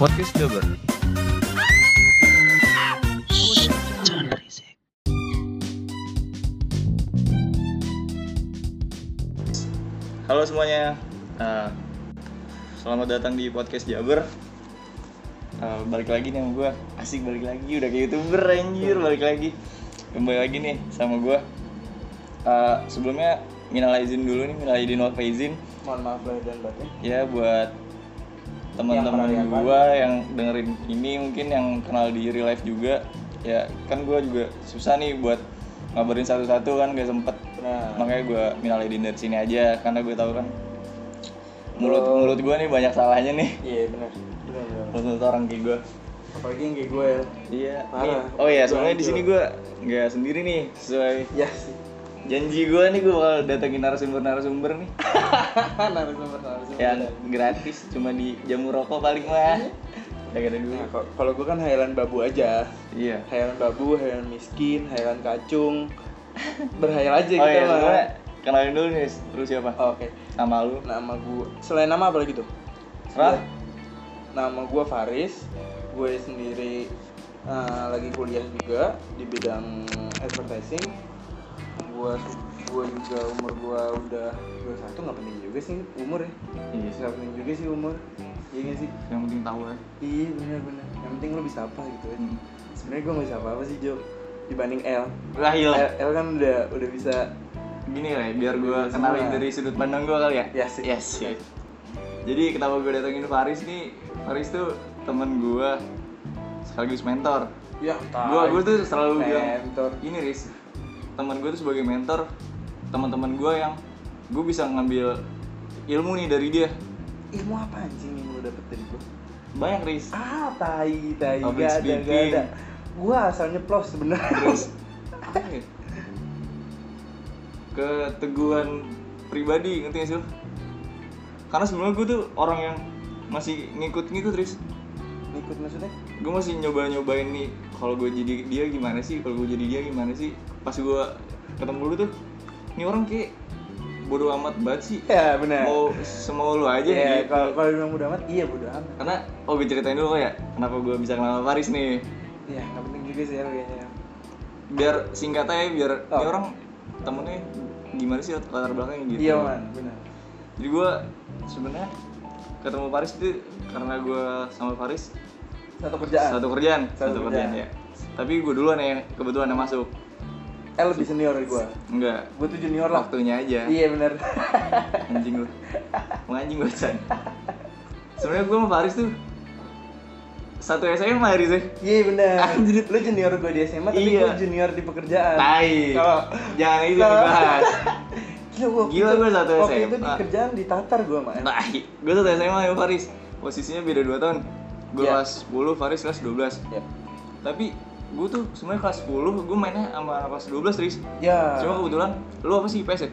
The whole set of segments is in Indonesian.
Podcast Jabar. Halo semuanya, Eh, selamat datang di podcast Jabar. Eh, balik lagi nih sama gue, asik balik lagi, udah kayak youtuber anjir balik lagi. Kembali lagi nih sama gue. Eh, sebelumnya minal izin dulu nih, minal izin wal faizin mohon maaf lahir dan batin ya buat teman-teman Yang pernah gua yang dengerin ini mungkin yang kenal di real life juga. Ya kan gua juga susah nih buat ngabarin satu-satu kan gak sempet. Nah makanya gua minal izin dari sini aja karena gue tahu kan mulut Oh. mulut gua nih banyak salahnya nih. Iya benar. Benar mulut orang kayak gua. Apalagi yang kayak gue ya. Iya Parah. nih oh iya soalnya di sini gua nggak sendiri nih sesuai ya sih janji gua nih gua bakal datengin narasumber-narasumber nih. Narasumber narasumber yang gratis cuma di jamu rokok paling mah udah gak ada dulu nah kalau gue kan hayalan babu aja. Iya. Hayalan babu hayalan miskin hayalan kacung. Berhayal aja oh kita iya mah sebenarnya kenalin dulu nih terus siapa? Oke. Nama lu? Nama gue selain nama apa lagi tuh? Rah? nama gue Faris. Gue sendiri eh, lagi kuliah juga di bidang advertising gue gue juga umur gue udah 21 nggak penting juga sih umur ya. Iya. Nggak penting juga sih umur. Iya gak sih? Yang penting tahu ya. Iya bener yang penting lo bisa apa gitu ya. Hmm. sebenarnya gue nggak bisa apa apa sih Jo dibanding L. Lah iya L, L kan udah udah bisa gini lah ya, biar gue Semua. kenalin dari sudut pandang gue kali ya? Sih. yes yes. jadi kenapa gue datengin Faris nih? Faris tuh temen gue sekaligus mentor. Ya gue gue tuh selalu bilang mentor. Ini Riz teman gue tuh sebagai mentor teman-teman gue yang gue bisa ngambil ilmu nih dari dia. Ilmu apa anjing yang lo dapet dari gue banyak Riz. Ah tai tai Public gak ada gak ada. gua asal nyeplos sebenarnya. Terus apa ya? keteguhan pribadi ngerti gak sih lo? karena sebenarnya gue tuh orang yang masih ngikut-ngikut Riz. Ikut maksudnya? Gue masih nyoba-nyobain nih kalau gue jadi dia gimana sih? Kalau gue jadi dia gimana sih pas gue ketemu lu tuh ini orang kayak bodo amat banget sih. Ya benar. Mau semau lu aja Iya, gitu. kalau kalau bilang bodo amat iya bodo amat. Karena oh gue ceritain dulu ya kenapa gue bisa kenal Faris nih. Iya nggak penting juga sih ya kayaknya biar singkat aja biar Oh. ini orang temennya gimana sih latar belakangnya gitu. Iya man benar. Jadi gue sebenarnya ketemu Faris itu karena gue sama Faris satu kerjaan? Satu kerjaan Satu satu, kerjaan. kerjaan. ya. Tapi gue duluan yang kebetulan yang masuk L lebih senior dari gua. Enggak. Gua tuh junior lah. Waktunya aja. Iya benar anjing lu. Mau anjing gue Chan? Sebenarnya gue sama Faris tuh satu SMA Riz ya iya benar Anjir. lu junior gua di SMA tapi Iya. gua junior di pekerjaan. Tai Kalau- jangan itu dibahas. Gila, waktu Gila, gua satu waktu itu di SMA. kerjaan ditatar gua mah tai gue satu SMA ya Faris. Posisinya beda 2 tahun. Gue Iya. kelas 10 Faris kelas 12 ya tapi gue tuh sebenarnya kelas 10 gue mainnya sama anak kelas 12 Riz ya cuma kebetulan lu apa sih IPS ya?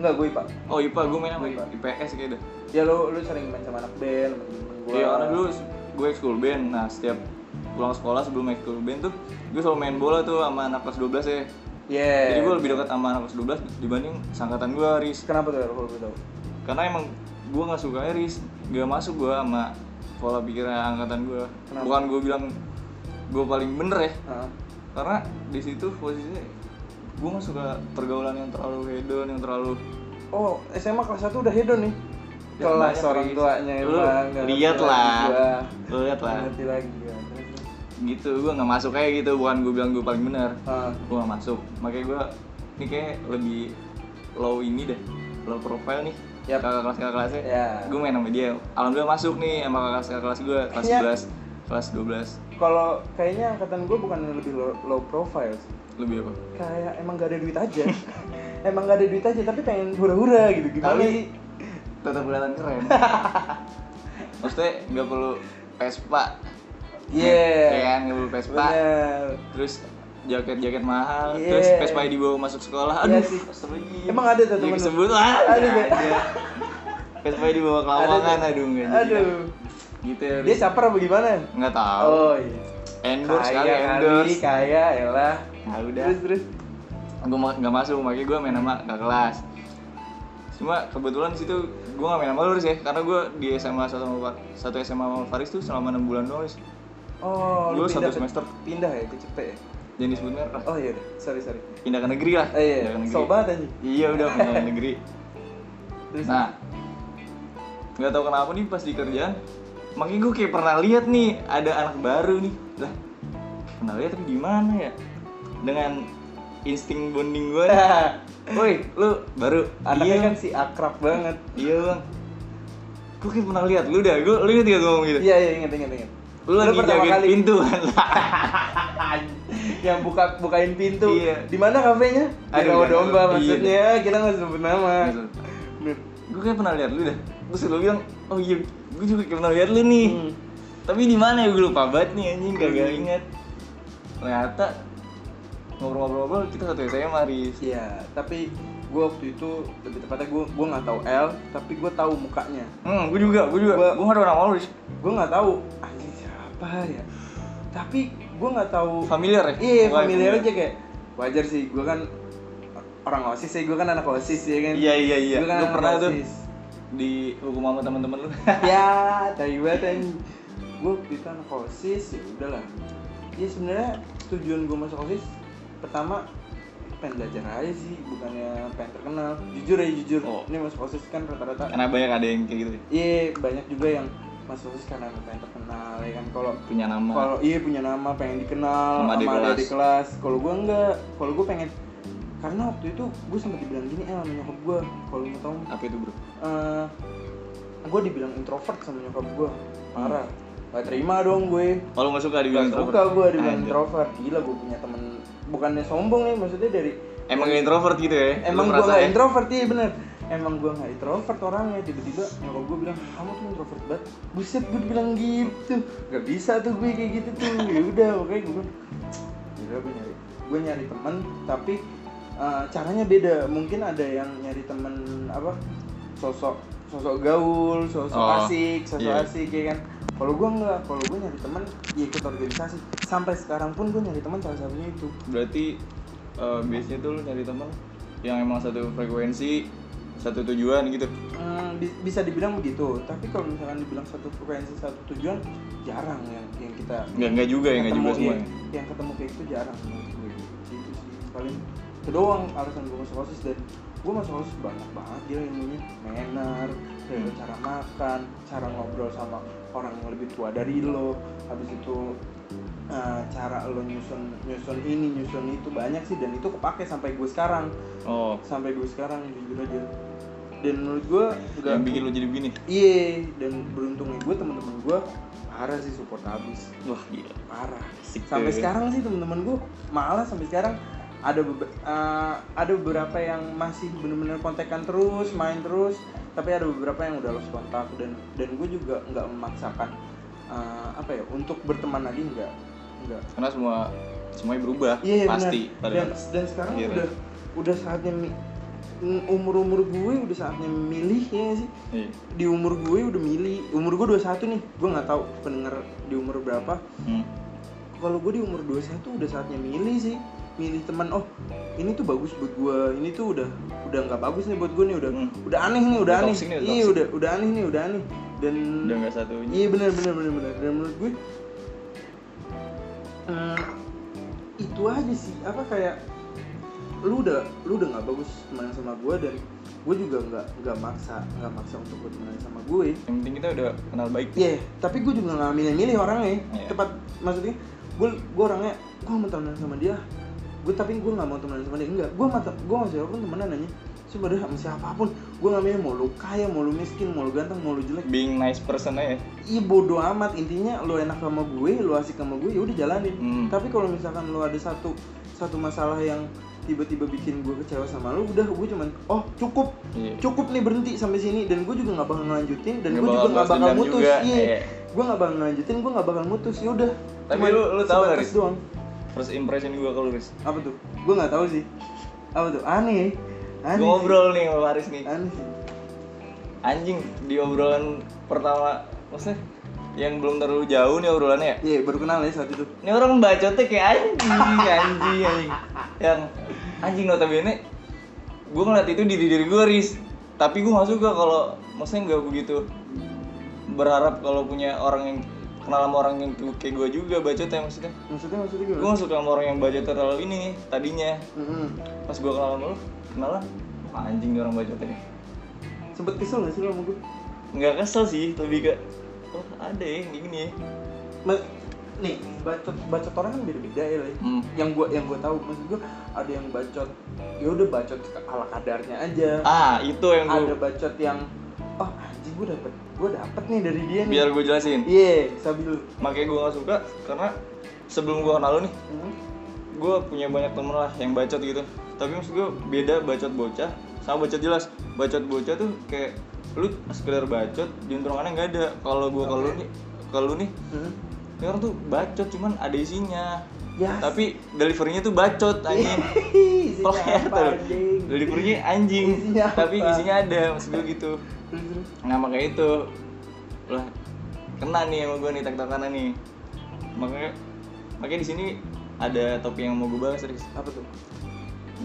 enggak gue pak oh IPA gue main sama IPA. IPS kayak dah ya lu lu sering main sama anak band sama temen gua Iya karena dulu gue ekskul band, nah setiap pulang sekolah sebelum ekskul band tuh gue selalu main bola tuh sama anak kelas 12 ya Iya. Jadi gue lebih dekat sama anak kelas 12 dibanding sangkatan gue Riz Kenapa tuh kalau gue tahu? Karena emang gue gak suka Riz, gak masuk gue sama pola pikiran angkatan gue? Bukan gue bilang gue paling bener ya Heeh. Karena di situ posisinya gue gak suka pergaulan yang terlalu hedon, yang terlalu Oh, SMA kelas 1 udah hedon nih. Ya, Kelas orang tuanya Lu nggak lihat lah. Lu lihat lah. Nggak Ngerti lagi terus. gitu, gue gak masuk kayak gitu, bukan gue bilang gue paling bener Ah, gue gak masuk makanya gue ini kayak lebih low ini deh low profile nih Yap. kakak kelas kakak kelasnya Ya. gue main sama dia alhamdulillah masuk nih sama kakak kakak kelas gue kelas Ya. 11 kelas 12 Kalau kayaknya angkatan gue bukan lebih low, low profile sih. lebih apa Kayak emang gak ada duit aja. emang gak ada duit aja tapi pengen hura-hura gitu gimana Tapi- sih? tetap kelihatan keren maksudnya nggak perlu Vespa Iya. ya kan nggak perlu Vespa Bener. terus jaket jaket mahal Iya. terus Vespa dibawa masuk sekolah Iya aduh sih. astagfirullahaladzim. Emang ada tuh Jadi temen lu? disebut lah Ada, Be. Vespa dibawa ke lawangan aduh nggak jadi dah. Aduh. Gitu ya Dia caper apa gimana? nggak tahu Oh iya. endorse kali kaya kali, endorse kaya, elah. nah udah Terus terus. gue nggak masuk makanya gue main sama kakak kelas cuma kebetulan situ gue gak main sama lu Riz ya karena gue di SMA satu satu SMA sama Faris tuh selama enam bulan doang Oh, Lu satu pindah ke- semester. Pindah ya ke Cepet ya? jangan disebut Oh iya deh, sorry sorry. pindah ke negeri lah Eh iya, negeri. sobat aja. iya udah pindah ke negeri Terus nah nggak tahu kenapa nih pas di kerjaan makanya gue kayak pernah lihat nih ada anak baru nih lah pernah lihat tapi di mana ya dengan insting bonding gue woi lu baru anaknya iya kan si akrab banget. iya bang gue kayak pernah lihat lu dah gue lu inget gak gue ngomong gitu Iya iya inget inget inget. lu lagi pertama jagain kali pintu kan yang buka bukain pintu. Iya. Di mana kafenya? Di Aduh, Rawa Domba tahu. maksudnya. Kita nggak sebut nama. Gue kayak pernah lihat lu dah terus lu bilang oh iya gue juga kayak pernah lihat lu nih Hmm. tapi di mana ya gue lupa banget nih anjing kagak inget ternyata ngobrol-ngobrol kita satu SMA Riz Iya, tapi gue waktu itu lebih tepatnya gue gue nggak tahu L, tapi gue tahu mukanya. hmm gue juga gue juga gue gak tau nama lu Gue nggak tahu anjing siapa ya. Tapi gue nggak tahu. familiar ya Iya, familiar aja kayak wajar sih. Gue kan orang osis ya, gue kan anak osis ya kan. iya iya iya Gue kan gue pernah tuh OSIS. Hukum sama teman-teman lu ya, tai banget anjing. Gue itu anak osis ya udahlah. Ya sebenarnya tujuan gue masuk osis pertama pengen belajar aja sih, bukannya pengen terkenal. Jujur ya jujur. Oh. Ini masuk osis kan rata-rata karena banyak ada yang kayak gitu ya. Iya banyak juga yang masuk osis karena pengen terkenal ya kan. Kalau punya nama kalau iya punya nama pengen dikenal Sama sama, adik kelas. kelas. Kalau gue enggak, kalau gue pengen karena waktu itu gue sempat dibilang gini eh sama nyokap gue kalau mau tahu apa itu bro? Eh gue dibilang introvert sama nyokap gue. Parah. Gak terima dong gue. Kalau nggak suka gak dibilang suka introvert? gue dibilang Anjir. introvert. Gila gue punya temen. Bukannya sombong ya maksudnya dari emang gak introvert gitu ya? Emang gue merasa gak ya? introvert iya bener. Emang gue gak introvert orangnya. Tiba-tiba nyokap gue bilang kamu tuh introvert banget. Buset gue bilang gitu. Gak bisa tuh gue kayak gitu tuh. Ya udah oke gue bilang gila gue nyari gue nyari teman tapi eh, caranya beda. Mungkin ada yang nyari teman apa sosok sosok gaul sosok Oh, asik sosok iya. asik ya kan? Kalau gue enggak kalau gue nyari teman ya ikut organisasi. Sampai sekarang pun gue nyari teman salah satunya itu. Berarti eh, biasanya tuh lu nyari teman yang emang satu frekuensi satu tujuan gitu? Hmm, bi- bisa dibilang begitu. Tapi kalau misalkan dibilang satu frekuensi satu tujuan jarang yang yang kita nggak nggak juga ya nggak juga semua yang ketemu kayak itu jarang. Menurut gue itu sih paling itu doang alasan gue masuk osis dan gue masuk osis banyak banget gila ilmunya. Manner Hmm. cara makan cara ngobrol sama orang yang lebih tua dari lo. Habis itu eh, cara lo nyusun nyusun ini nyusun itu banyak sih dan itu kepake sampai gue sekarang. Oh. Sampai gue sekarang jujur aja. Dan menurut gue yang bikin lu jadi begini? Iya dan beruntungnya gue teman-teman gue parah sih support habis wah gila. Parah. Sampai sekarang sih teman-teman gue malah sampai sekarang ada eh, ada beberapa yang masih bener-bener kontekan terus main terus tapi ada beberapa yang udah lost kontak dan dan gue juga nggak memaksakan eh, apa ya untuk berteman lagi nggak nggak karena semua semuanya berubah Iya pasti benar. pada Dan, dan sekarang akhirnya. udah udah saatnya umur umur gue udah saatnya milih ya sih. Iya. Di umur gue udah milih. Umur gue 21 nih. Gue nggak tahu pendengar di umur berapa. Hmm. Kalau gue di umur 21 udah saatnya milih sih. Milih teman. Oh, ini tuh bagus buat gue. Ini tuh udah udah nggak bagus nih buat gue nih. Udah Hmm. udah aneh nih. Udah Udah aneh. toxic nih, udah Iya udah udah aneh nih. Udah aneh. Dan udah nggak satunya Iya benar benar benar benar. Dan menurut gue eh, itu aja sih apa kayak lu udah lu udah nggak bagus temenan sama gue dan gue juga nggak nggak maksa nggak maksa untuk berteman sama gue yang penting kita udah kenal baik Iya, tapi gue juga nggak milih-milih orangnya. Iya. Tepat maksudnya, gue gue orangnya, gue mau temenan sama dia. Gue tapi gue nggak mau temenan sama dia. Enggak, gue mata gue sama siapa pun temenan aja. Sebenarnya sama siapa pun, gue nggak milih mau lu kaya, mau lu miskin, mau lu ganteng, mau lu jelek. being nice person aja Iya bodo amat. Intinya lu enak sama gue, lu asik sama gue, ya udah jalanin. Hmm. Tapi kalau misalkan lu ada satu satu masalah yang tiba-tiba bikin gue kecewa sama lu, udah gue cuman, oh cukup, Iya. cukup nih berhenti sampai sini dan gue juga nggak bakal ngelanjutin dan gue juga nggak bakal mutus juga, iya iya. gue nggak bakal ngelanjutin gue nggak bakal mutus ya udah Tapi lu- lu tahu Riz? doang first impression gue kalau Riz. Apa tuh? Gue nggak tahu sih. Apa tuh? Aneh aneh gue ngobrol nih sama Faris nih. Aneh sih. Anjing di obrolan pertama maksudnya yang belum terlalu jauh nih obrolannya ya? Iya baru kenal ya saat itu. Ini orang bacotnya kayak anjing anjing anjing. Yang anjing notabene gue ngeliat itu diri diri gue ris tapi gue nggak suka kalau maksudnya nggak begitu berharap kalau punya orang yang kenal sama orang yang kayak gue juga bacot ya maksudnya. Maksudnya maksudnya gue gimana? Gak suka sama orang yang bacot terlalu ini nih tadinya. Mm-mm. pas gue kenal sama lu kenalan wah, anjing nih orang bacotnya sempet kesel gak sih lo sama gue nggak kesel sih lebih ke oh ada ya yang gini ya. Ma- nih bacot bacot orang kan beda-beda ya Le. Hmm. yang gua yang gua tahu maksud gua ada yang bacot ya udah bacot ala kadarnya aja. Ah itu yang ada gue bacot yang oh anjing gua dapet gua dapet nih dari dia nih. Biar gue jelasin. Iya sabil makanya gue gak suka karena sebelum gue kenal lu nih hmm. gue punya banyak temen lah yang bacot gitu. Tapi maksud gue beda bacot bocah sama bacot jelas. Bacot bocah tuh kayak lu sekedar bacot juntrungannya nggak ada. Kalau gue kalau nih kalau nih Hmm. ini orang tuh bacot cuman ada isinya. Ya. Tapi deliverynya tuh bacot anjing. Isinya apa tuh, anjing? Deliverynya anjing. Isinya tapi apa? isinya ada maksud gue gitu. Nah makanya itu. Lah kena nih sama gue nih tak nih. Makanya makanya di sini ada topik yang mau gue bahas Riz. Apa tuh?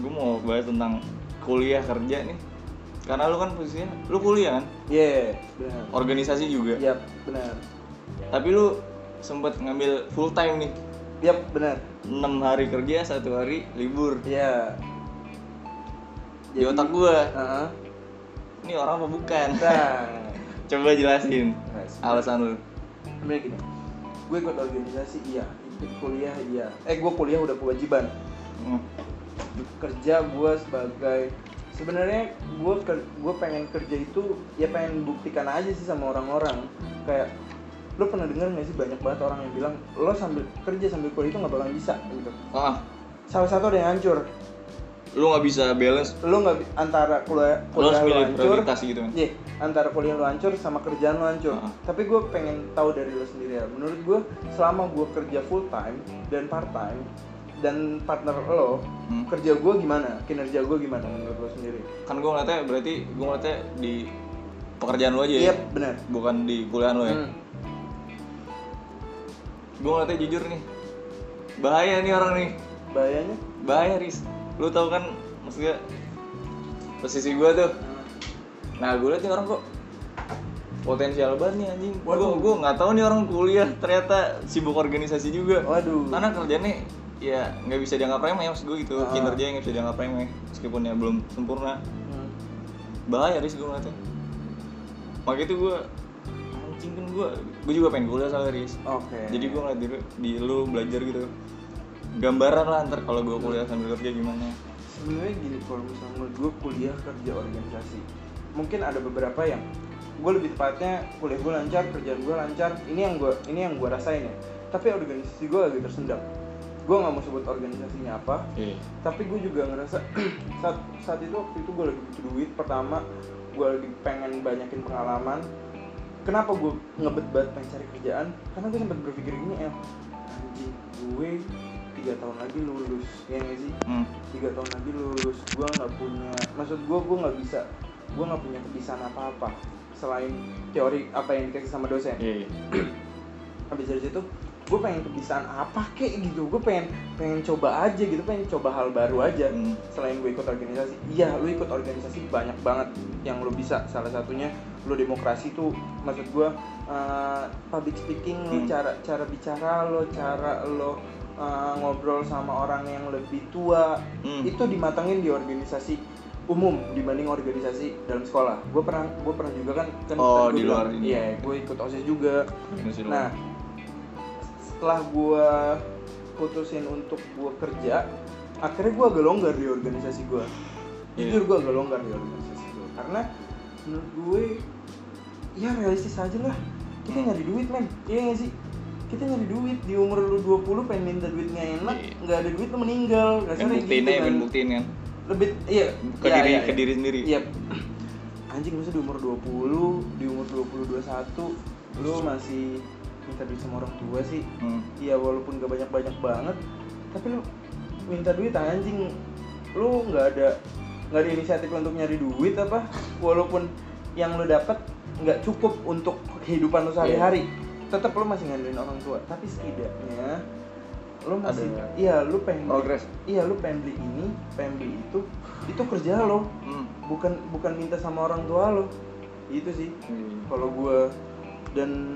Gue mau bahas tentang kuliah kerja nih. Karena lu kan posisinya lu kuliah kan? Iya benar. Organisasi juga? Yap, benar. tapi lu sempet ngambil full time nih? Yap, benar. 6 hari kerja satu hari libur. Iya. di otak gua. Heeh. Ini orang apa bukan? Nah, coba jelasin. Nah, alasan lu. Sebenarnya gini. Gue ikut organisasi iya, ikut kuliah iya. Eh, gue kuliah udah kewajiban. Hmm. Kerja gue sebagai sebenarnya gue gue pengen kerja itu ya pengen buktikan aja sih sama orang-orang. Kayak lo pernah dengar nggak sih banyak banget orang yang bilang lo sambil kerja sambil kuliah itu nggak bakalan bisa gitu. Ah. Salah satu ada yang hancur lu nggak bisa balance lo nggak antara kuliah lu kuliah lo milih hancur gitu kan Iya, antara kuliah lo hancur sama kerjaan lo hancur. Heeh. Tapi gue pengen tahu dari lo sendiri ya. Menurut gue, selama gue kerja full time dan part time dan partner lo, Hmm. kerja gue gimana? Kinerja gue gimana menurut lo sendiri? kan gue ngeliatnya berarti gue ngeliatnya di pekerjaan lu aja ya Iya, benar. bukan di kuliah lu ya Hmm. gue ngeliatnya jujur nih bahaya nih orang nih Bahayanya? bahaya ris lu tau kan maksudnya posisi gue tuh. Nah gue liat nih orang kok potensial banget nih anjing. Gue gue nggak tahu nih orang kuliah ternyata sibuk organisasi juga. Waduh. karena kerjanya ya nggak bisa dianggap remeh maksud gue gitu. Ah. kinerja nggak bisa dianggap remeh meskipun ya belum sempurna. Hmm. bahaya ris gue ngeliatnya. Makanya itu gue anjing kan gue gue juga pengen kuliah soalnya ris Oke. jadi gue ngeliat di, di lu belajar gitu gambaran lah ntar kalau gue kuliah sambil kerja gimana. Sebenarnya gini kalau misalnya gue kuliah kerja organisasi. Mungkin ada beberapa yang gue lebih tepatnya kuliah gue lancar kerjaan gue lancar ini yang gue ini yang gue rasain ya. Tapi organisasi gue lagi tersendat. Gue nggak mau sebut organisasinya apa Iya. tapi gue juga ngerasa saat saat itu waktu itu gue lagi butuh duit pertama gue lagi pengen banyakin pengalaman. Kenapa gue ngebet banget pengen cari kerjaan? Karena gue sempat berpikir gini ya anjing gue tiga tahun lagi lulus ya nggak sih Hmm. tiga tahun lagi lulus gue nggak punya maksud gue gue nggak bisa gue nggak punya kebiasaan apa apa selain teori apa yang dikasih sama dosen Iya. habis dari situ gue pengen kebiasaan apa kek gitu gue pengen pengen coba aja gitu pengen coba hal baru aja Hmm. selain gue ikut organisasi iya lu ikut organisasi banyak banget yang lu bisa salah satunya lu demokrasi tuh maksud gue eh, public speaking Hmm. cara cara bicara lo cara lo eh, ngobrol sama orang yang lebih tua Hmm. itu dimatangin di organisasi umum dibanding organisasi dalam sekolah gue pernah gue pernah juga kan kan Oh, tadi di luar ini. iya gue ikut osis juga lu. Nah, setelah gua putusin untuk gua kerja, akhirnya gua agak longgar di organisasi gua. Iya. Jujur gua agak longgar di organisasi gua karena menurut gue ya realistis aja lah. Kita Hmm. nyari duit, men. Iya gak sih? Kita nyari duit di umur lu 20 pengen minta duit nggak enak, Iya. nggak ada duit lu meninggal. Pengen Kasarnya buktiin gitu kan. pengen buktiin kan Lebih iya ke iya, diri iya, ke diri sendiri Iya. Anjing masa di umur 20, di umur 20 21 lu masih minta duit sama orang tua sih. Hmm. Iya walaupun gak banyak-banyak banget, tapi lu minta duit anjing. Lu nggak ada nggak ada inisiatif untuk nyari duit apa? Walaupun yang lu dapat nggak cukup untuk kehidupan lu sehari-hari, tetap lu masih ngandelin orang tua. Tapi setidaknya lo masih iya lu pengen progress. iya lu pengen beli ini pengen beli itu itu kerja lo Hmm. bukan bukan minta sama orang tua lo itu sih Hmm. kalau gue dan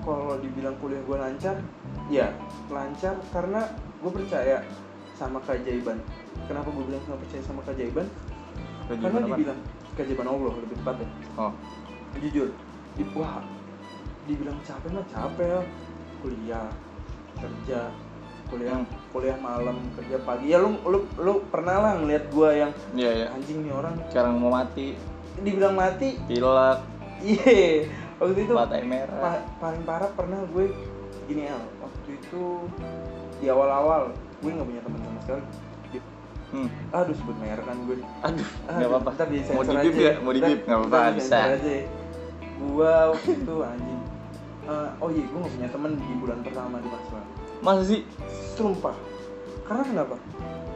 kalau dibilang kuliah gue lancar ya lancar karena gue percaya sama keajaiban kenapa gue bilang sama percaya sama keajaiban karena apa? dibilang keajaiban Allah lebih tepat ya Oh. jujur di, wah dibilang capek mah capek kuliah kerja kuliah Hmm. kuliah malam kerja pagi ya lu lu lu pernah lah ngeliat gue yang Iya ya. anjing nih orang Sekarang mau mati, dibilang mati pilek, iya waktu itu mata merah. Pa- paling parah pernah gue gini ya waktu itu di awal-awal gue nggak punya teman sama sekali Hmm. aduh sebut merek kan gue Aduh, Aduh, nggak apa-apa. ntar di Mau sensor dibip aja ya? Mau dibip? Ntar- Nggak apa-apa, bisa. aja gue waktu itu anjing Eh, oh iya gue gak punya teman di bulan pertama di Masla Masa sih? sumpah. Karena kenapa?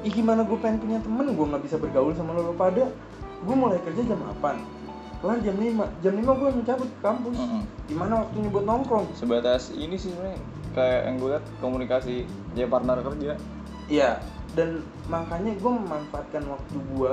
Ih gimana gue pengen punya temen gue nggak bisa bergaul sama lo, lo pada gue mulai kerja jam 8 kelar jam 5 jam 5 gue langsung cabut ke kampus. Mm-mm. gimana waktunya buat nongkrong? Sebatas ini sih sebenarnya kayak yang gue liat komunikasi ya partner kerja. Iya, dan makanya gue memanfaatkan waktu gue,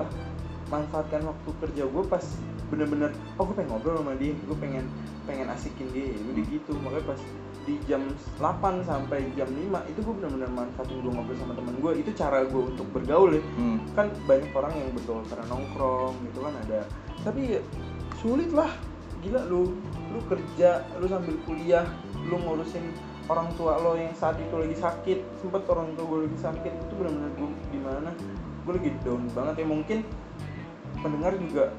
manfaatkan waktu kerja gue pas bener-bener, oh gue pengen ngobrol sama dia, gue pengen pengen asikin dia, udah gitu, makanya pas di jam 8 sampai jam 5 itu gue bener-bener manfaatin gue ngobrol sama temen gue, itu cara gue untuk bergaul ya, Hmm. kan banyak orang yang bergaul karena nongkrong gitu kan ada, tapi ya, sulit lah, gila lu, lu kerja, lu sambil kuliah, lu ngurusin orang tua lo yang saat itu lagi sakit sempet orang tua gue lagi sakit itu benar-benar gue gimana? Gue lagi down banget ya. Mungkin pendengar juga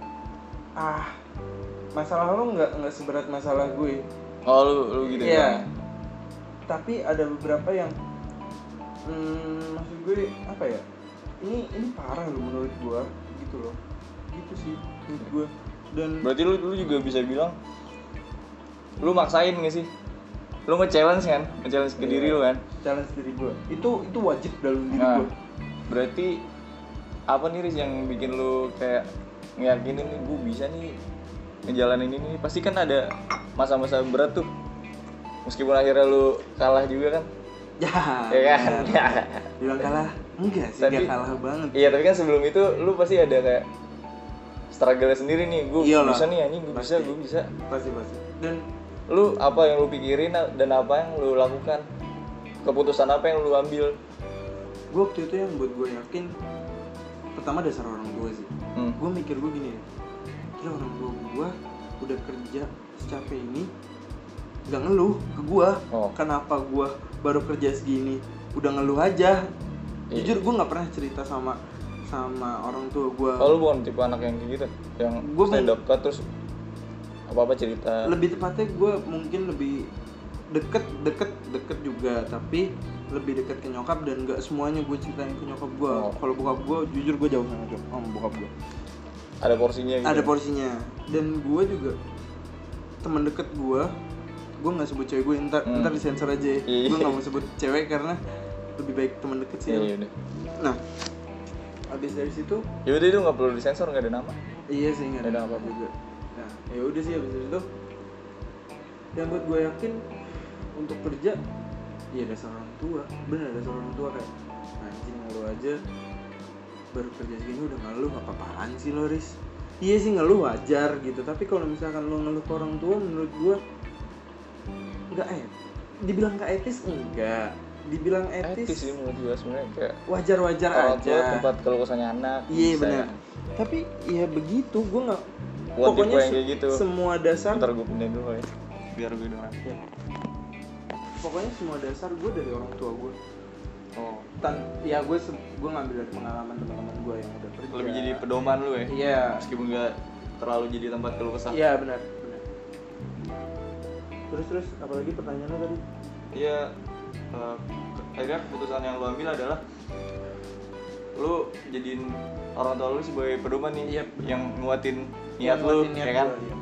ah masalah lo nggak nggak seberat masalah gue Oh lu lu gitu Iya. ya? tapi ada beberapa yang hmm, maksud gue apa ya ini ini parah loh menurut gue gitu loh gitu sih menurut gue dan Berarti lu lu juga bisa bilang lu maksain gak sih? Lu nge-challenge kan? Nge-challenge ke diri lu kan? challenge diri gue itu itu wajib dalam diri Nah, gue berarti apa nih Riz yang bikin lu kayak ngeyakinin nih gue bisa nih ngejalanin ini. Pasti kan ada masa-masa berat tuh. Meskipun akhirnya lu kalah juga kan. Ya ya kan? benar. bilang kalah enggak sih Tapi- kalah banget. iya tapi kan sebelum itu lu pasti ada kayak struggle sendiri nih. Gue Iyalah. bisa nih anjing gue bisa gue bisa. Pasti pasti. Dan lu apa yang lu pikirin dan apa yang lu lakukan? Keputusan apa yang lu ambil? Gue waktu itu yang buat gue yakin pertama dasar orang tua sih hmm. gue mikir gue gini kira orang tua gue udah kerja secapek ini nggak ngeluh ke gue Oh. kenapa gue baru kerja segini? Udah ngeluh aja. Iya. jujur gue nggak pernah cerita sama sama orang tua gue oh lu bukan tipe anak yang kayak gitu? Yang Gua stand up terus apa apa cerita? Lebih tepatnya gue mungkin lebih deket deket deket juga. Tapi lebih deket ke nyokap dan nggak semuanya gue ceritain ke nyokap gue. Oh. kalau bokap gue jujur gue jauh sama nyokap sama bokap gue. Ada porsinya gitu ada porsinya. Dan gue juga teman deket gue gue nggak sebut cewek gue ntar Hmm. ntar disensor aja ya. Iya. gue nggak mau sebut cewek karena lebih baik teman deket sih. Iya udah nah habis dari situ ya udah itu nggak perlu disensor nggak ada nama. Iya sih nggak Ada ada apa juga. Nah ya udah sih habis dari situ. Yang buat gue yakin untuk kerja iya dasar orang tua. Bener dasar orang tua kayak anjing lu aja. Baru kerja segini udah ngeluh apa apaan sih lo Riz? Iya sih ngeluh wajar gitu. Tapi kalau misalkan lo ngeluh ke orang tua menurut gue nggak et dibilang nggak etis enggak dibilang etis, etis sih menurut gue sebenarnya kayak wajar-wajar orang tua aja tempat kalau kesannya anak iya benar ya. tapi ya begitu gue nggak pokoknya yang se- kayak gitu. semua dasar ntar gue pindahin dulu ya biar gue dengar Ya. Pokoknya semua dasar gue dari orang tua gue oh. Tan ya gue gue ngambil dari pengalaman teman-teman gue yang udah kerja. Lebih jadi pedoman lu ya? Iya. Meskipun nggak terlalu jadi tempat keluh kesah. Iya benar benar. Terus terus apalagi pertanyaannya tadi? Iya, eh, akhirnya keputusan yang lu ambil adalah lu jadiin orang tua lu sebagai pedoman nih Iya, yang nguatin niat Yang lu nguatin niat ya kan? gua, iya.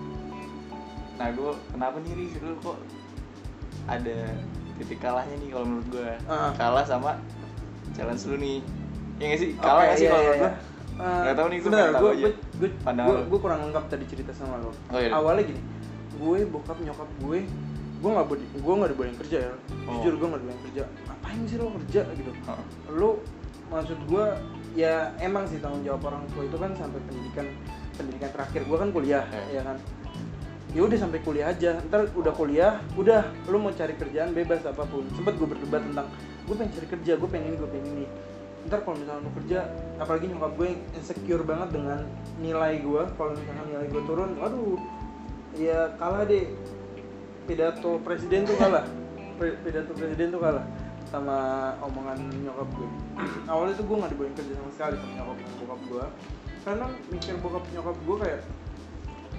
nah gue kenapa nih Riz? Lu kok ada titik kalahnya nih kalau menurut gue Ah. kalah sama challenge lu nih ya nggak sih kalah nggak sih iya, kalau iya, menurut gue iya. Eh, Nggak tahu nih, pengen tahu gue aja. gue gue gue kurang lengkap tadi cerita sama lo Oh, iya. awalnya gini gue bokap nyokap gue gue nggak boleh gue nggak dibolehin kerja ya Oh. jujur gue nggak dibolehin kerja ngapain sih lo kerja gitu Heeh. lo maksud gue ya emang sih tanggung jawab orang tua itu kan sampai pendidikan pendidikan terakhir gue kan kuliah Eh. ya kan ya udah sampai kuliah aja. Ntar udah kuliah udah. Lo mau cari kerjaan bebas apa pun. Sempet gue berdebat tentang gue pengen cari kerja gue pengen ini gue pengen ini. Ntar kalau misalnya lo kerja apalagi nyokap gue insecure banget dengan nilai gue kalau misalnya nilai gue turun waduh ya kalah deh. Pidato presiden tuh kalah. Pidato presiden tuh kalah sama omongan nyokap gue awalnya tuh gue nggak dibolehin kerja sama sekali sama nyokap bokap gue karena mikir bokap nyokap gue kayak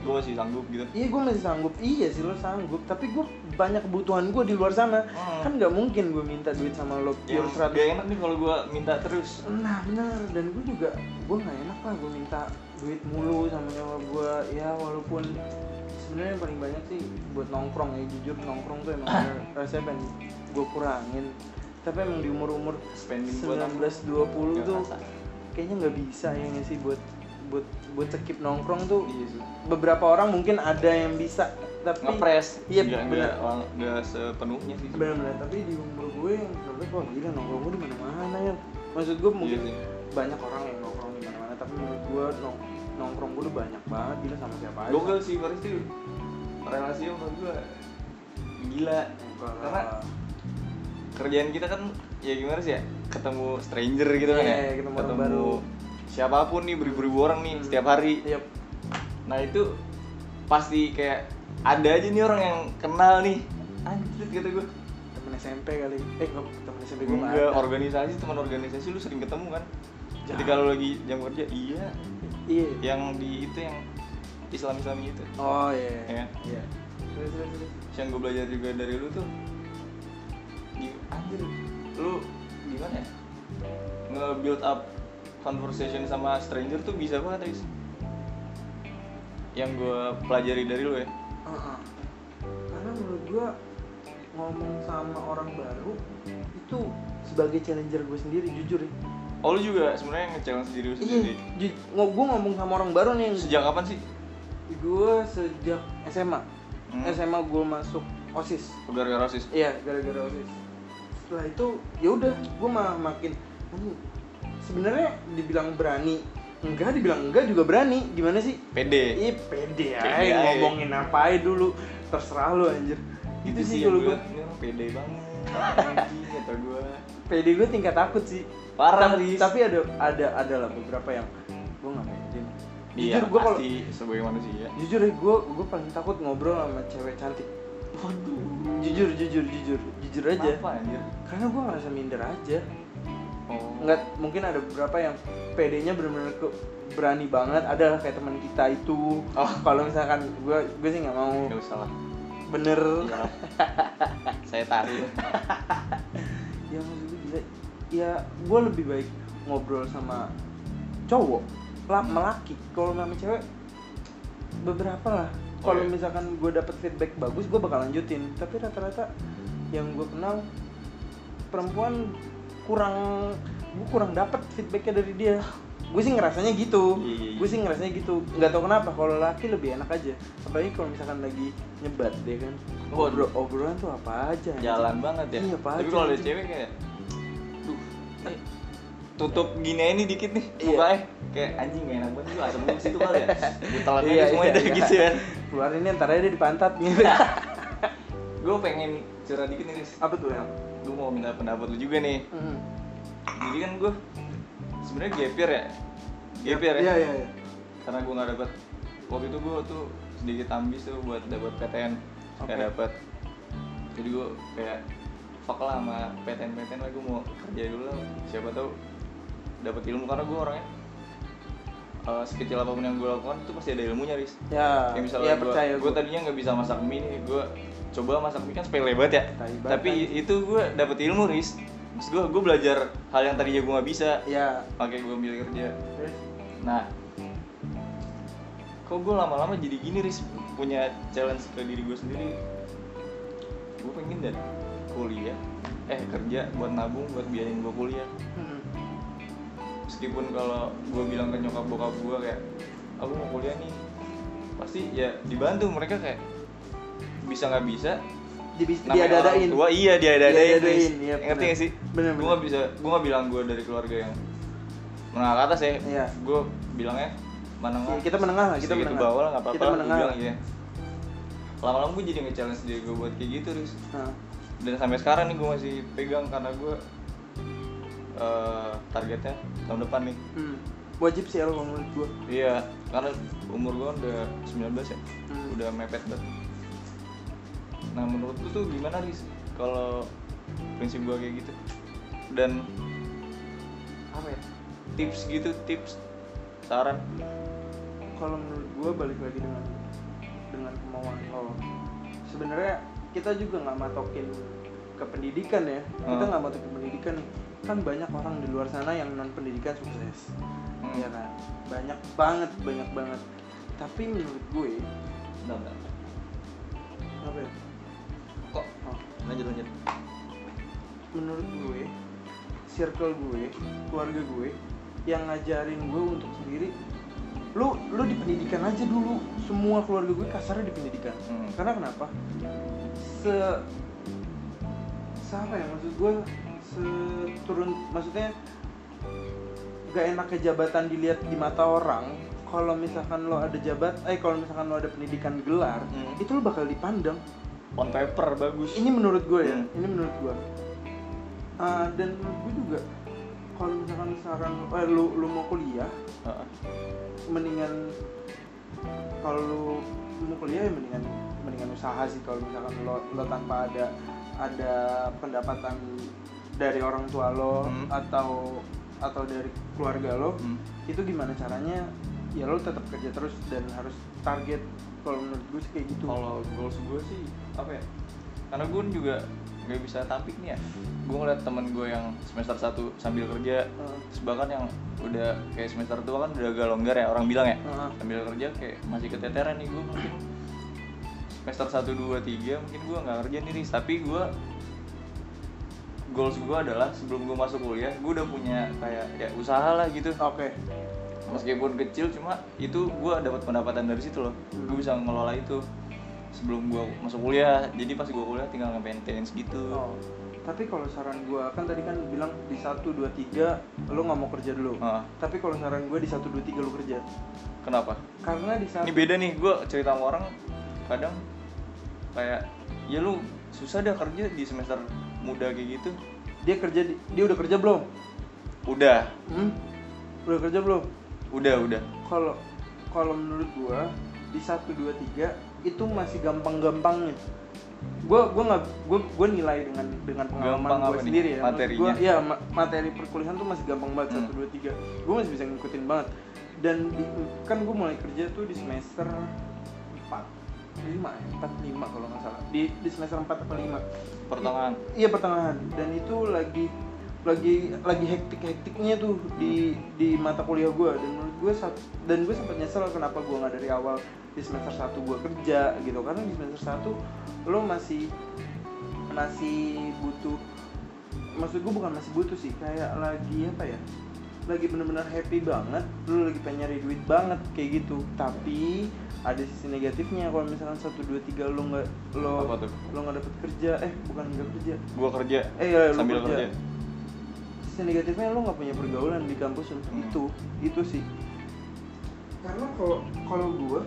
gue masih sanggup gitu. Iya gue masih sanggup. Iya sih lo sanggup. Tapi gue banyak kebutuhan gue di luar sana. Hmm. kan nggak mungkin gue minta duit sama lo yang pure gak 100 enak nih kalau gue minta terus. Nah benar. Dan gue juga gue nggak enak lah gue minta duit mulu sama nyokap gue ya walaupun sebenarnya yang paling banyak sih buat nongkrong ya jujur nongkrong tuh emang rasanya pengen gue kurangin. Tapi emang di umur umur 19 apa? 20 Nggak tuh kayaknya nggak bisa ya nggak sih buat buat buat skip nongkrong tuh iya sih. beberapa orang mungkin ada yang bisa tapi ngepres Iya, nggak bener. nggak sepenuhnya sih. Benar-benar tapi di umur gue yang sebenarnya wah gila nongkrong gue di mana-mana ya maksud gue mungkin Iya banyak orang yang nongkrong di mana-mana tapi menurut gue nong nongkrong gue udah banyak banget gila sama siapa aja. Gokil sih Faris tuh relasinya menurut gue. Gila. Enggak lah. karena kerjaan kita kan ya gimana sih ya ketemu stranger gitu kan ya. Iya, ketemu orang baru. Siapa pun nih beribu-ribu orang nih Hmm. setiap hari. Yap. nah itu pasti kayak ada aja nih orang yang kenal nih. Anjir kata gue temen SMP kali. Eh kok temen SMP gue nggak enggak ada. organisasi teman organisasi lu sering ketemu kan? Jadi kalau lagi jam kerja iya. Iya. Yang di itu yang Islam Islam itu. Oh iya Ya. iya. Terus terus terus. Yang gue belajar juga dari lu tuh anjir lu gimana ya? Nge-build up conversation sama stranger tuh bisa banget guys yang gue pelajari dari lu ya. Heeh. karena menurut gue ngomong sama orang baru itu sebagai challenger gue sendiri jujur ya. Oh lu juga sebenarnya nge-challenge diri lu iya sendiri ngo- gue ngomong sama orang baru nih yang sejak kapan sih? Gue sejak SMA Hmm. SMA gue masuk osis. Udah gara rasis iya gara-gara osis. Setelah itu ya udah gue malah makin "Hmm, sebenarnya dibilang berani enggak dibilang enggak juga berani. Gimana sih? Pede. Ih pede Pede aja. ngomongin apa aja dulu. Terserah lu anjir. Gitu sih yang kalau gue pede banget. Kata gue pede gue tingkat takut sih. Parah, tapi, tapi ada ada ada lah beberapa yang gue nggak pede iya jujur gue kalau sebagai manusia. Jujur ya gue gue paling takut ngobrol sama cewek cantik. Waduh. Jujur jujur jujur. Jujur aja. Kenapa anjir? Karena gue ngerasa minder aja oh. Nggak mungkin ada beberapa yang PD-nya benar-benar ke berani banget. Ada kayak teman kita itu. Oh. kalau misalkan gue gue sih nggak mau. Nggak usah lah. Bener. Iya. saya tarik ya maksud gue ya gue lebih baik ngobrol sama cowok lah melaki kalau sama cewek beberapa lah. Oh, kalau iya. misalkan gue dapet feedback bagus gue bakal lanjutin. Tapi rata-rata yang gue kenal perempuan kurang gue kurang dapet feedbacknya dari dia. Gue sih ngerasanya gitu. Iya, iya, iya. gue sih ngerasanya gitu. Nggak tahu kenapa kalau laki lebih enak aja. Apalagi kalau misalkan lagi nyebat deh kan. Waduh. Obrol, obrolan tuh apa aja anjing. jalan banget ya? Iya, Pak, tapi kalau ada cewek kayak duh nih, tutup gini aja nih dikit nih Iya. mukanya kayak anjing gak enak banget juga asam di situ kali ya. Gue telan Iya, aja semuanya iya, iya. gitu kan. Keluarin ini ntar aja di pantat gitu gue pengen curhat dikit nih apa tuh ya gue mau minta pendapat lu juga nih. Hmm. jadi kan gue sebenarnya gap year ya. Gap year ya. Iya iya iya. Karena gue nggak dapet. Waktu itu gue tuh sedikit ambis tuh buat dapet PTN nggak Oke. dapet. Jadi gue kayak fuck lah sama PTN PTN lah gue mau kerja dulu lah. Siapa tahu dapet ilmu. Karena gue orangnya eh, sekecil apa pun yang gue lakukan itu pasti ada ilmunya ris ya. Kayak misalnya iya gue percaya gue tadinya nggak bisa masak mie nih gue coba masak mie kan sepele banget ya Tai banget, tapi anjing. itu gue dapet ilmu ris Maksud gue gue belajar hal yang tadinya gue nggak bisa ya pakai gue ambil kerja terus Nah, kok gue lama-lama jadi gini Riz punya challenge ke diri gue sendiri. Gue pengen dan kuliah, eh kerja buat nabung buat biayain gue kuliah. Hmm. Meskipun kalau gue bilang ke nyokap bokap gue kayak, aku mau kuliah nih, pasti ya dibantu mereka kayak bisa nggak bisa, Di- orang tua. Iya Diada-adain, Riz. iya, ngerti gak sih? Bener, gue bener. nggak bisa gue nggak bilang gue dari keluarga yang menengah ke atas ya. Iya. gue bilangnya menengah. Iya, kita menengah lah, kita menengah. bawah lah nggak apa-apa Kita menengah. bilang iya. Lama-lama gue jadi nge-challenge diri gue buat kayak gitu Riz. Nah, dan sampai sekarang nih gue masih pegang karena gue eh, targetnya tahun depan nih. Hmm. wajib sih kalau menurut gua. Iya karena umur gue udah 19 ya. Hmm. udah mepet banget nah menurut lu tuh gimana Riz? Kalau prinsip gue kayak gitu. Dan apa ya? Tips gitu tips saran. Kalau menurut gua balik lagi dengan dengan kemauan lo. Sebenarnya kita juga nggak matokin ke pendidikan ya. Kita Hmm. nggak matokin pendidikan kan banyak orang di luar sana yang non pendidikan sukses. Hmm. ya kan? Banyak banget banyak banget. Tapi menurut gue bentar. apa ya kok. Oh, lanjut lanjut. Menurut gue circle gue keluarga gue yang ngajarin gue untuk sendiri lu lu di pendidikan aja dulu. Semua keluarga gue kasarnya di pendidikan. Hmm. karena kenapa? Se se apa ya maksud gue? Seturun maksudnya gak enaknya jabatan dilihat di mata orang. Kalau misalkan lo ada jabat eh kalau misalkan lo ada pendidikan gelar Hmm. itu lo bakal dipandang on paper bagus ini menurut gue ya Hmm. ini menurut gue Ah, dan menurut gue juga kalau misalkan sekarang eh, lu lu mau kuliah Heeh. mendingan kalau lu mau kuliah ya mendingan mendingan usaha sih kalau misalkan lo lo tanpa ada ada pendapatan dari orang tua lo Hmm. atau atau dari keluarga lo Hmm. itu gimana caranya ya lo tetap kerja terus dan harus target kalau menurut gue sih kayak gitu kalau goals gue sih apa ya karena gue juga nggak bisa tampik nih ya gue ngeliat temen gue yang semester 1 sambil kerja Heeh. terus bahkan yang udah kayak semester tua kan udah agak longgar ya orang bilang ya Heeh. sambil kerja kayak masih keteteran nih gue mungkin semester 1, 2, 3 mungkin gue nggak kerja nih Riz. tapi gue goals gue adalah sebelum gue masuk kuliah gue udah punya kayak ya usaha lah gitu oke meskipun kecil cuma itu gue dapat pendapatan dari situ loh Hmm. gue bisa ngelola itu sebelum gue masuk kuliah jadi pas gue kuliah tinggal nge-maintenance gitu Oh, tapi kalau saran gua kan tadi kan bilang di 1 2 3 lu nggak mau kerja dulu. Ah, Tapi kalau saran gua di 1 2 3 lu kerja. kenapa Karena di saat ini beda nih gue cerita sama orang kadang kayak ya lu susah dah kerja di semester muda kayak gitu dia kerja di- dia udah kerja belum? udah Hmm? Udah kerja belum? udah udah Kalau kalau menurut gua di 1 2 3 itu masih gampang-gampangnya. Gua gua nggak gua gua nilai dengan dengan pengalaman nih? sendiri ya. Materinya? Gua, ya ma- materi perkuliahan tuh masih gampang banget Hmm. 1 2 3. Gua masih bisa ngikutin banget. Dan di- kan gua mulai kerja tuh di semester 4 5 ya, 4 5 kalau nggak salah. Di di semester 4 atau 5. pertengahan Iya pertengahan dan itu lagi lagi lagi hektik hektiknya tuh di di mata kuliah gue dan menurut gue dan gue sempat nyesel kenapa gue nggak dari awal di semester 1 gue kerja gitu. Karena di semester 1 lo masih masih butuh maksud gue bukan masih butuh sih kayak lagi apa ya lagi bener-bener happy banget lu lagi pengen nyari duit banget kayak gitu. Tapi ada sisi negatifnya kalau misalkan satu dua tiga lo nggak lo lo nggak dapet kerja eh bukan nggak kerja. Gue kerja eh ya lo sambil kerja. kerja. Sisi negatifnya lo nggak punya pergaulan di kampus untuk Hmm. itu itu sih. Karena kalau kalau gue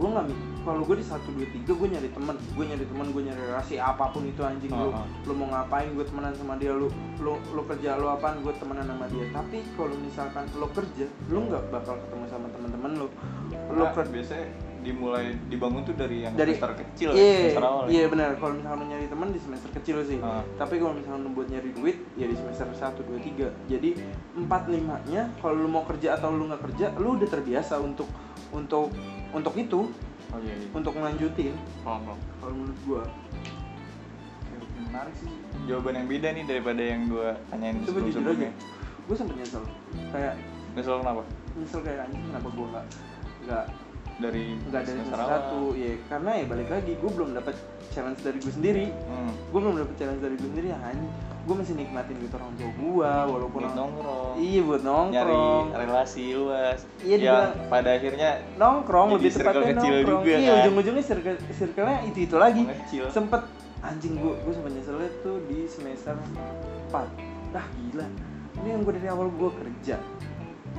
gue nggak kalau gue di satu dua tiga gue nyari teman gue nyari teman gue nyari relasi apa pun itu anjing lo Ah, ah. lo mau ngapain gue temenan sama dia lo lo lo kerja lo apaan gue temenan sama dia tapi kalau misalkan lo kerja lo nggak bakal ketemu sama teman-teman lo Nah, kerja biasanya dimulai dibangun tuh dari yang Dari- semester kecil ya Iya, semester awal ya iya benar. Kalau misalkan lo nyari teman di semester kecil sih. Ah. Tapi kalau misalkan lo buat nyari duit ya di semester 1 2 3. Jadi 4 5-nya kalau lo mau kerja atau lo nggak kerja, lo udah terbiasa untuk untuk untuk itu, oh iya iya untuk melanjutin paham paham kalau menurut gua. Oke, menarik sih jawaban yang beda nih daripada yang gue tanyain Coba sebelum jujur aja. sebelumnya Gue sempet nyesel. Kayak misal kenapa nyesel kayak anjing kenapa gua nggak nggak dari nggak dari semester satu ya karena ya balik lagi gue belum dapat challenge dari gue sendiri. Hmm. gue belum dapet challenge dari gue sendiri ya gue masih nikmatin gitu orang tua gue walaupun buat nongkrong. Iya buat nyari nongkrong relasi luas. Iya, yang dibilang- pada akhirnya nongkrong lebih tepatnya kecil nongkrong. juga, iya kan? ujung-ujungnya circle circle-nya itu itu lagi mengecil sempet anjing gue gue sempet nyeselnya tuh di semester 4 dah gila. Ini yang gue dari awal gue kerja.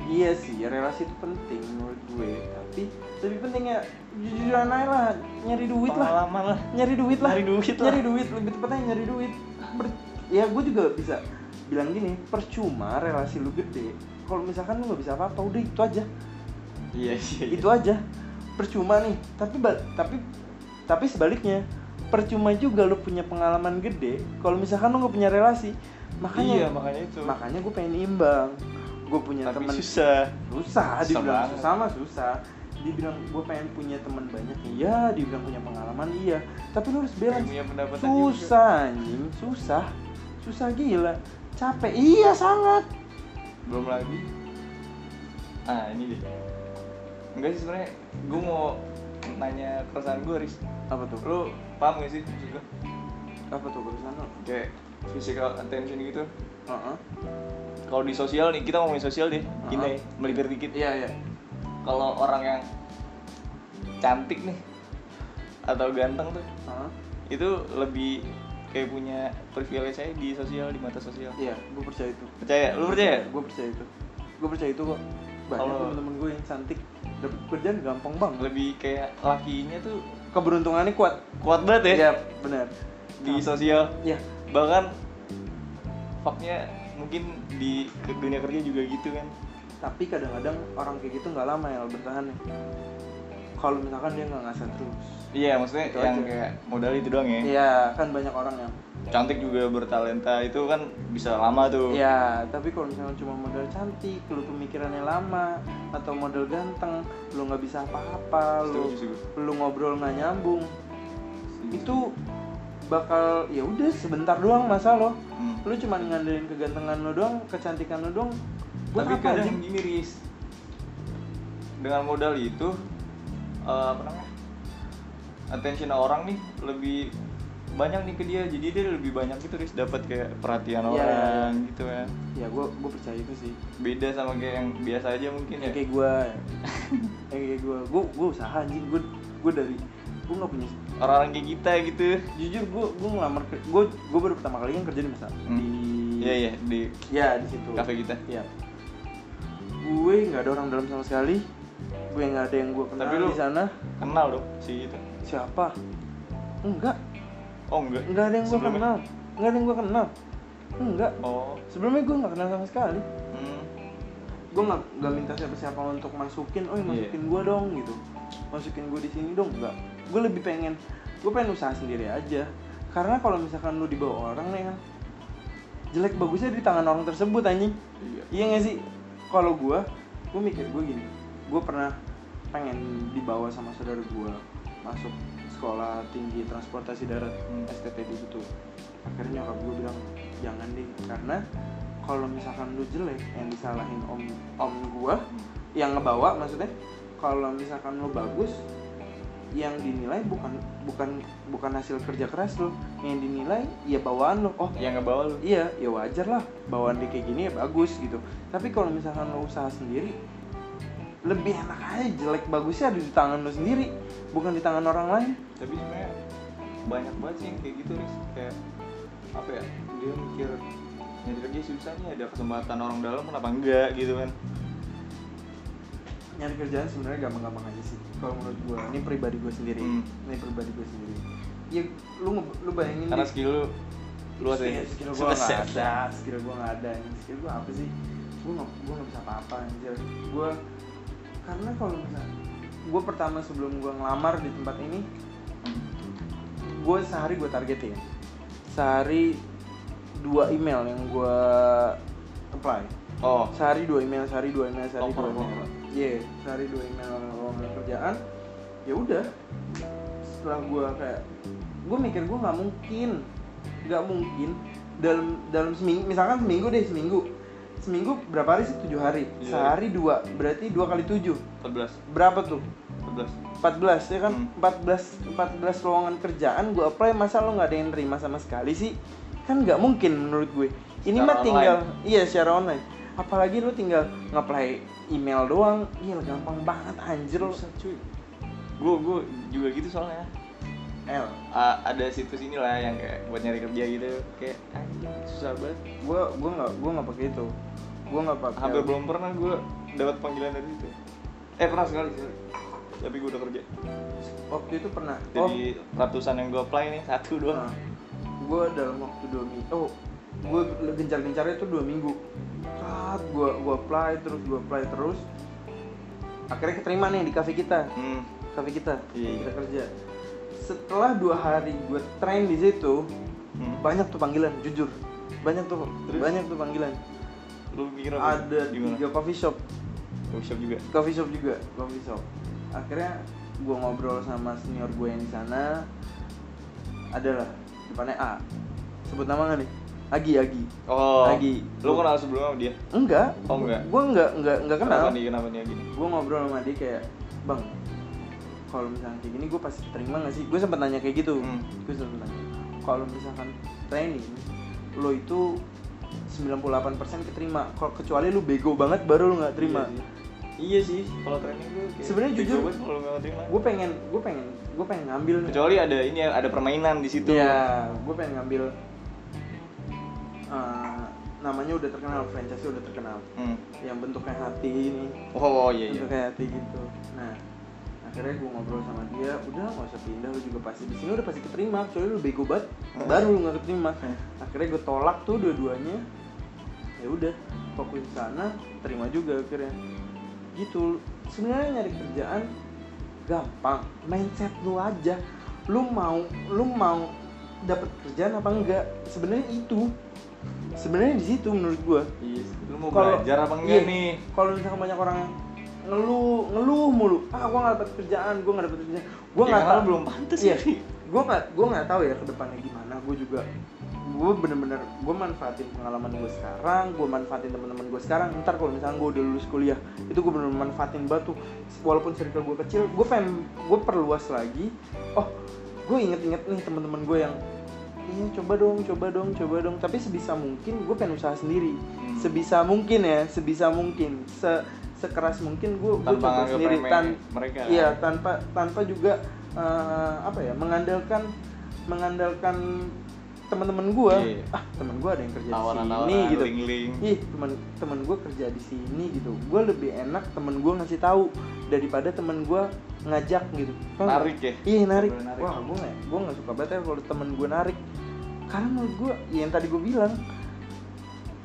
Iya sih relasi itu penting menurut gue. Tapi lebih penting ya jujuran aja lah nyari duit lah. Pengalaman lah. Nyari duit lah. Nyari duit lah. nyari duit lebih tepatnya nyari duit. Ber- ya gue juga bisa bilang gini percuma relasi lu gede. Kalau misalkan lu nggak bisa apa-apa udah itu aja. Iya iya iya. itu aja. Percuma nih. Tapi tapi tapi sebaliknya percuma juga lu punya pengalaman gede kalau misalkan lu nggak punya relasi. Makanya iya makanya itu. makanya gue pengen imbang. Gue punya tapi teman susah. Susah Susah dibilang susah mah susah dibilang gue pengen punya teman banyak. Iya dibilang punya pengalaman iya. Tapi lu harus balance. Punya susah anjing. Susah. Susah gila. Capek. Iya sangat. Belum lagi. Ah ini deh. Enggak sih sebenarnya gue mau nanya keresahan gue Riz. Apa tuh? Lu paham gak sih maksud gue apa tuh barusan lo kayak physical attention gitu. Heeh. kalau di sosial nih kita ngomongin sosial deh. Gini Uh-huh. melipir dikit. Iya iya kalau orang yang cantik nih atau ganteng tuh Heeh. itu lebih kayak punya privilege aja di sosial di mata sosial. Iya gue percaya itu. Percaya? Lu percaya? Gue percaya itu. Gue percaya itu kok. Banyak Kalau- temen-temen gue yang cantik. Dapet kerjaan gampang banget. Lebih kayak lakinya tuh keberuntungannya kuat. kuat banget ya? Iya benar. Di sosial? Iya. Bahkan faknya mungkin di dunia kerja juga gitu kan tapi kadang-kadang orang kayak gitu nggak lama ya bertahan kalau misalkan dia nggak ngasih terus iya maksudnya Itu yang aja. kayak modal itu doang ya iya kan banyak orang yang cantik juga bertalenta itu kan bisa lama tuh Iya, tapi kalau misalnya cuma modal cantik, lu pemikirannya lama, atau modal ganteng, lu nggak bisa apa-apa, lu Setuju lu ngobrol nggak nyambung, itu bakal ya udah sebentar doang masa lo. Hmm. Lu cuma ngandelin kegantengan lu doang, kecantikan lu doang. Buat tapi apa kadang gini Riz. Dengan modal itu eh, apa namanya attention orang nih lebih banyak nih ke dia. Jadi dia lebih banyak gitu Riz. Dapat kayak perhatian Iya, orang gitu kan. Ya gua gua percaya itu sih. beda sama kayak yang biasa aja mungkin Ya. Ya kayak gua, ya kayak gua, gua gua usaha anjing, gua gua dari gua nggak punya orang-orang kayak kita gitu. Jujur gua gua ngelamar gua gua baru pertama kali kan kerja di masa Hmm. di iya iya. Di ya di situ. kafe kita. Iya. Gue nggak ada orang dalam sama sekali. Gue nggak ada yang gue kenal Tapi lu- di sana. kenal dong si itu Siapa? Enggak, oh enggak nggak ada yang gue kenal. Nggak ada yang gue kenal. Enggak. oh Sebelumnya gue nggak kenal sama sekali. hmm. Gue nggak nggak minta siapa-siapa untuk masukin. Oh, masukin gue dong gitu. Masukin gue di sini dong. Enggak. Gue lebih pengen. Gue pengen usaha sendiri aja. Karena kalau misalkan lu dibawa orang nih kan, jelek bagusnya di tangan orang tersebut anjing. iya Iya gak sih? Kalau gue, gue mikir gue gini, gue pernah pengen dibawa sama saudara gue masuk sekolah tinggi transportasi darat Hmm. STTD gitu. Akhirnya nyokap gue bilang jangan deh, karena kalau misalkan lu jelek yang disalahin om om gue yang ngebawa maksudnya, kalau misalkan lu bagus yang dinilai bukan bukan bukan hasil kerja keras lo. Yang dinilai ya bawaan lo. Oh yang ngebawa lu iya ya wajar lah. Bawaan dia kayak gini ya bagus gitu. Tapi kalau misalkan lo usaha sendiri lebih enak aja. Jelek bagusnya ada di tangan lo sendiri bukan di tangan orang lain. Tapi sebenarnya banyak banget sih yang kayak gitu Riz. Kayak apa ya dia mikir nyari kerja susah nih ada kesempatan orang dalam kenapa enggak? Gitu kan nyari kerjaan sebenarnya gampang-gampang aja sih. Kalau menurut gue ini pribadi gue sendiri. Hmm. ini pribadi gue sendiri. Ya lu lu bayangin karena skill lu skill, ya. Skill gue nggak ada skill gue nggak ada. Skill gue apa sih? Gue nggak gue nggak bisa apa-apa anjir. Gue karena kalau misalnya gue pertama sebelum gue ngelamar di tempat ini gue sehari gue targetin. Sehari dua email yang gue apply. Oh. Sehari dua email sehari dua email sehari Oh, dua oh, email iya sehari dua email lowongan kerjaan ya udah. Setelah gue kayak gue mikir gue nggak mungkin nggak mungkin dalam dalam seminggu misalkan seminggu deh seminggu. Seminggu berapa hari sih? Tujuh hari. Hari. sehari dua berarti dua kali tujuh. 14 berapa tuh? 14 14 ya kan? Hmm. 14 14 lowongan kerjaan gue apply masa lo nggak ada yang nerima sama sekali sih? Kan nggak mungkin menurut gue. Ini Secara mah tinggal iya secara online apalagi lo tinggal nge-apply email doang. Iya gampang banget anjir Buset, cuy. Gue gue juga gitu soalnya. L. A- ada situs inilah yang kayak buat nyari kerja gitu. Kayak anjing susah banget. Gue gue nggak gue nggak pakai itu. Gue nggak pakai hampir belum pernah gue dapat panggilan dari situ. Eh pernah sekali sekali tapi gue udah kerja. Waktu itu pernah. Oh. jadi ratusan yang gue apply nih satu doang. Gue dalam waktu dua minggu. Oh gue gencar-gencarnya itu dua minggu saat gue gue apply terus gue apply terus akhirnya keterima nih di cafe kita. Hmm. cafe kita iya. kita kerja. Setelah dua hari gue train di situ hmm. banyak tuh panggilan jujur. Banyak tuh Terus? banyak tuh panggilan. Lu mikir apa? Ada gimana? tiga coffee shop. Workshop juga? Coffee shop juga coffee shop. Akhirnya gue ngobrol sama senior gue yang di sana. Adalah depannya A. Sebut nama nggak nih Agi Agi oh Lagi. lu kenal sebelumnya sama dia enggak Oh, enggak? gue enggak enggak enggak kenal kenapa nih kenapa nih gini gue ngobrol sama dia kayak bang kalau misalnya kayak gini gue pasti terima gak sih gue sempat nanya kayak gitu Hmm. gue sempat nanya kalau misalkan training lo itu 98% keterima kalau kecuali lu bego banget baru lu nggak terima Iya sih. Iya sih, kalau training gue Sebenarnya jujur, gue pengen gue pengen gue pengen ngambil Kecuali ada ini ada permainan di situ. ya gue pengen ngambil eh, namanya udah terkenal franchise udah terkenal. Hmm. yang bentuknya hati ini. Oh iya iya. bentuknya hati gitu. Nah akhirnya gue ngobrol sama dia udah nggak usah pindah lu juga pasti di sini udah pasti keterima soalnya lu bego banget. Hmm. baru lu nggak keterima. Hmm. akhirnya gue tolak tuh dua-duanya. Ya udah fokus di sana terima juga akhirnya. Gitu sebenarnya nyari kerjaan gampang mindset lu aja. Lu mau lu mau dapat kerjaan apa enggak? Sebenarnya itu sebenarnya di situ menurut gua Iya. Lu mau Kalau- belajar apa enggak iya. nih? kalau misalkan banyak orang ngeluh ngeluh mulu ah gua nggak dapat kerjaan gua nggak dapat kerjaan gua Ya, nggak karena tahu belum pantas iya sih. gua nggak gua nggak tahu ya ke depannya gimana gua juga gua bener-bener gua manfaatin pengalaman gua sekarang gua manfaatin teman-teman gua sekarang ntar kalau misalnya gua udah lulus kuliah itu gua bener-bener manfaatin batu walaupun circle gua kecil gua pengen gua perluas lagi oh gua inget-inget nih teman-teman gua yang iya coba dong coba dong coba dong tapi sebisa mungkin gue pengen usaha sendiri Hmm. sebisa mungkin ya sebisa mungkin se sekeras mungkin gue gue coba sendiri tan mereka, kan? iya tanpa tanpa juga eh, apa ya mengandalkan mengandalkan teman-teman gue Iya. ah teman gue ada yang kerja di Tawaran-tawaran, sini gitu link-link. ih teman teman gue kerja di sini gitu gue lebih enak temen gue ngasih tahu daripada temen gue ngajak gitu nggak? Narik ya? iya narik narik. wah gue nggak gue nggak suka banget ya kalau temen gue narik karena menurut gue ya yang tadi gue bilang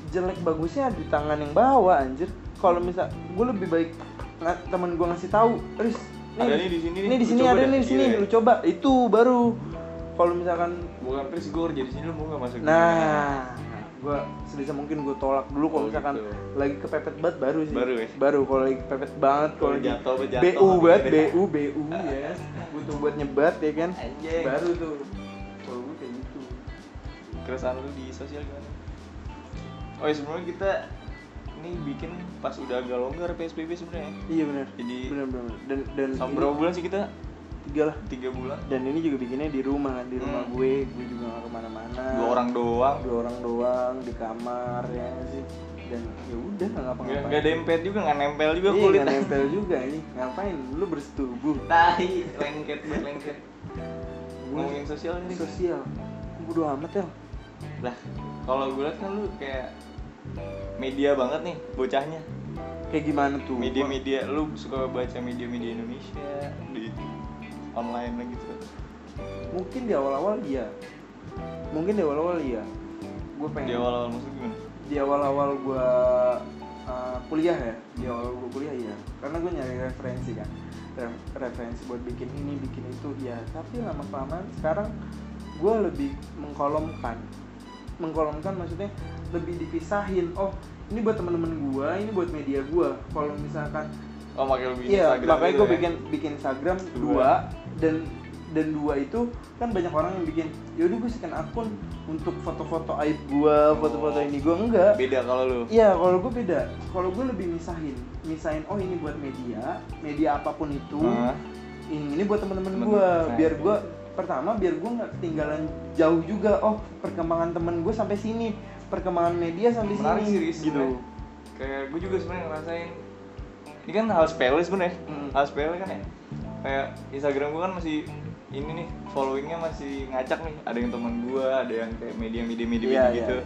jelek bagusnya di tangan yang bawa anjir kalau misal gue lebih baik temen gue ngasih tahu Riz Ada nih di sini nih, ini di sini ada deh." nih di sini Iya. lu coba itu baru kalau misalkan Bukan Chris gue kerja di sini lu mau nggak masuk? Nah, gua sebisa mungkin gue tolak dulu kalau Oh, misalkan gitu. lagi kepepet banget baru sih. Baru ya? Baru kalau lagi kepepet banget kalau jatuh, jatuh, BU banget. BU BU ya. Butuh buat nyebat ya kan. Anjing. Baru tuh. Keresahan lu di sosial gimana? Oh ya sebelumnya kita ini bikin pas udah agak longgar PSBB sebenarnya. Iya benar. Jadi- benar benar. Dan dan ini berapa bulan sih kita? tiga lah. Tiga bulan. Dan ini juga bikinnya di rumah kan, di rumah Hmm. gue, gue juga gak ke mana-mana. Dua orang doang. dua orang doang di kamar ya sih. Dan ya udah nggak ngapa-ngapain. nggak dempet juga, nggak nempel juga Iya, kulit. nggak nempel juga ini. Ngapain? Lu bersetubuh. Tahi, lengket lengket. Ngomongin sosial nih. sosial bodo amat ya Lah, kalau gue liat kan lu kayak media banget nih bocahnya. kayak gimana tuh? Media-media lu suka baca media-media Indonesia di online lah gitu. mungkin di awal-awal iya. Mungkin di awal-awal iya. Gue pengen Di awal-awal musuh gimana? di awal-awal gue uh, kuliah ya? Di awal gue kuliah iya. Karena gue nyari referensi kan. Re- referensi buat bikin ini bikin itu ya tapi lama kelamaan sekarang gue lebih mengkolomkan mengkolomkan maksudnya lebih dipisahin oh ini buat teman-teman gue ini buat media gue kalau misalkan Oh, makanya lu bikin Iya, makanya gitu gue ya? bikin bikin Instagram Dua. dua dan dan dua itu kan banyak orang yang bikin yaudah gue second akun untuk foto-foto aib gue foto-foto ini gue enggak beda kalau lu Iya, kalau gue beda. Kalau gue lebih misahin, misahin. Oh ini buat media, media apa pun itu. Ini ini buat teman-teman Temen- gue. nah. Biar gue pertama biar gue nggak ketinggalan jauh juga. Oh perkembangan temen gue sampai sini, perkembangan media sampai menarik sini. sih gitu. sebenarnya. kayak gue juga sebenarnya ngerasain ini kan hal sepele sebenarnya Hmm. hal sepele kan ya kayak Instagram gue kan masih ini nih followingnya masih ngacak nih ada yang teman gue ada yang kayak media media media, Iya, gitu iya.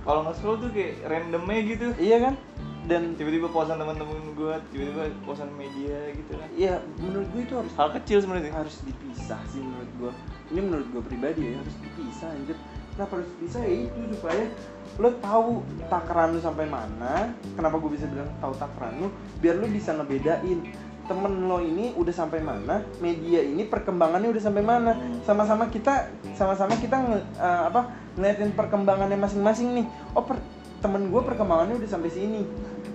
kalau nggak scroll tuh kayak randomnya gitu Iya kan? Dan tiba-tiba posan teman-teman gue tiba-tiba posan media gitu kan iya menurut gue itu harus hal kecil sebenarnya harus dipisah sih menurut gue. Ini menurut gue pribadi ya harus dipisah anjir. Kenapa harus dipisah ya itu supaya lo tahu takaran lu sampai mana. Kenapa gue bisa bilang tahu takaran lu? Biar lo bisa ngebedain temen lo ini udah sampai mana, media ini perkembangannya udah sampai mana. Sama-sama kita, sama-sama kita nge- eh, apa ngeliatin perkembangannya masing-masing nih. Oh per- temen gue perkembangannya udah sampai sini.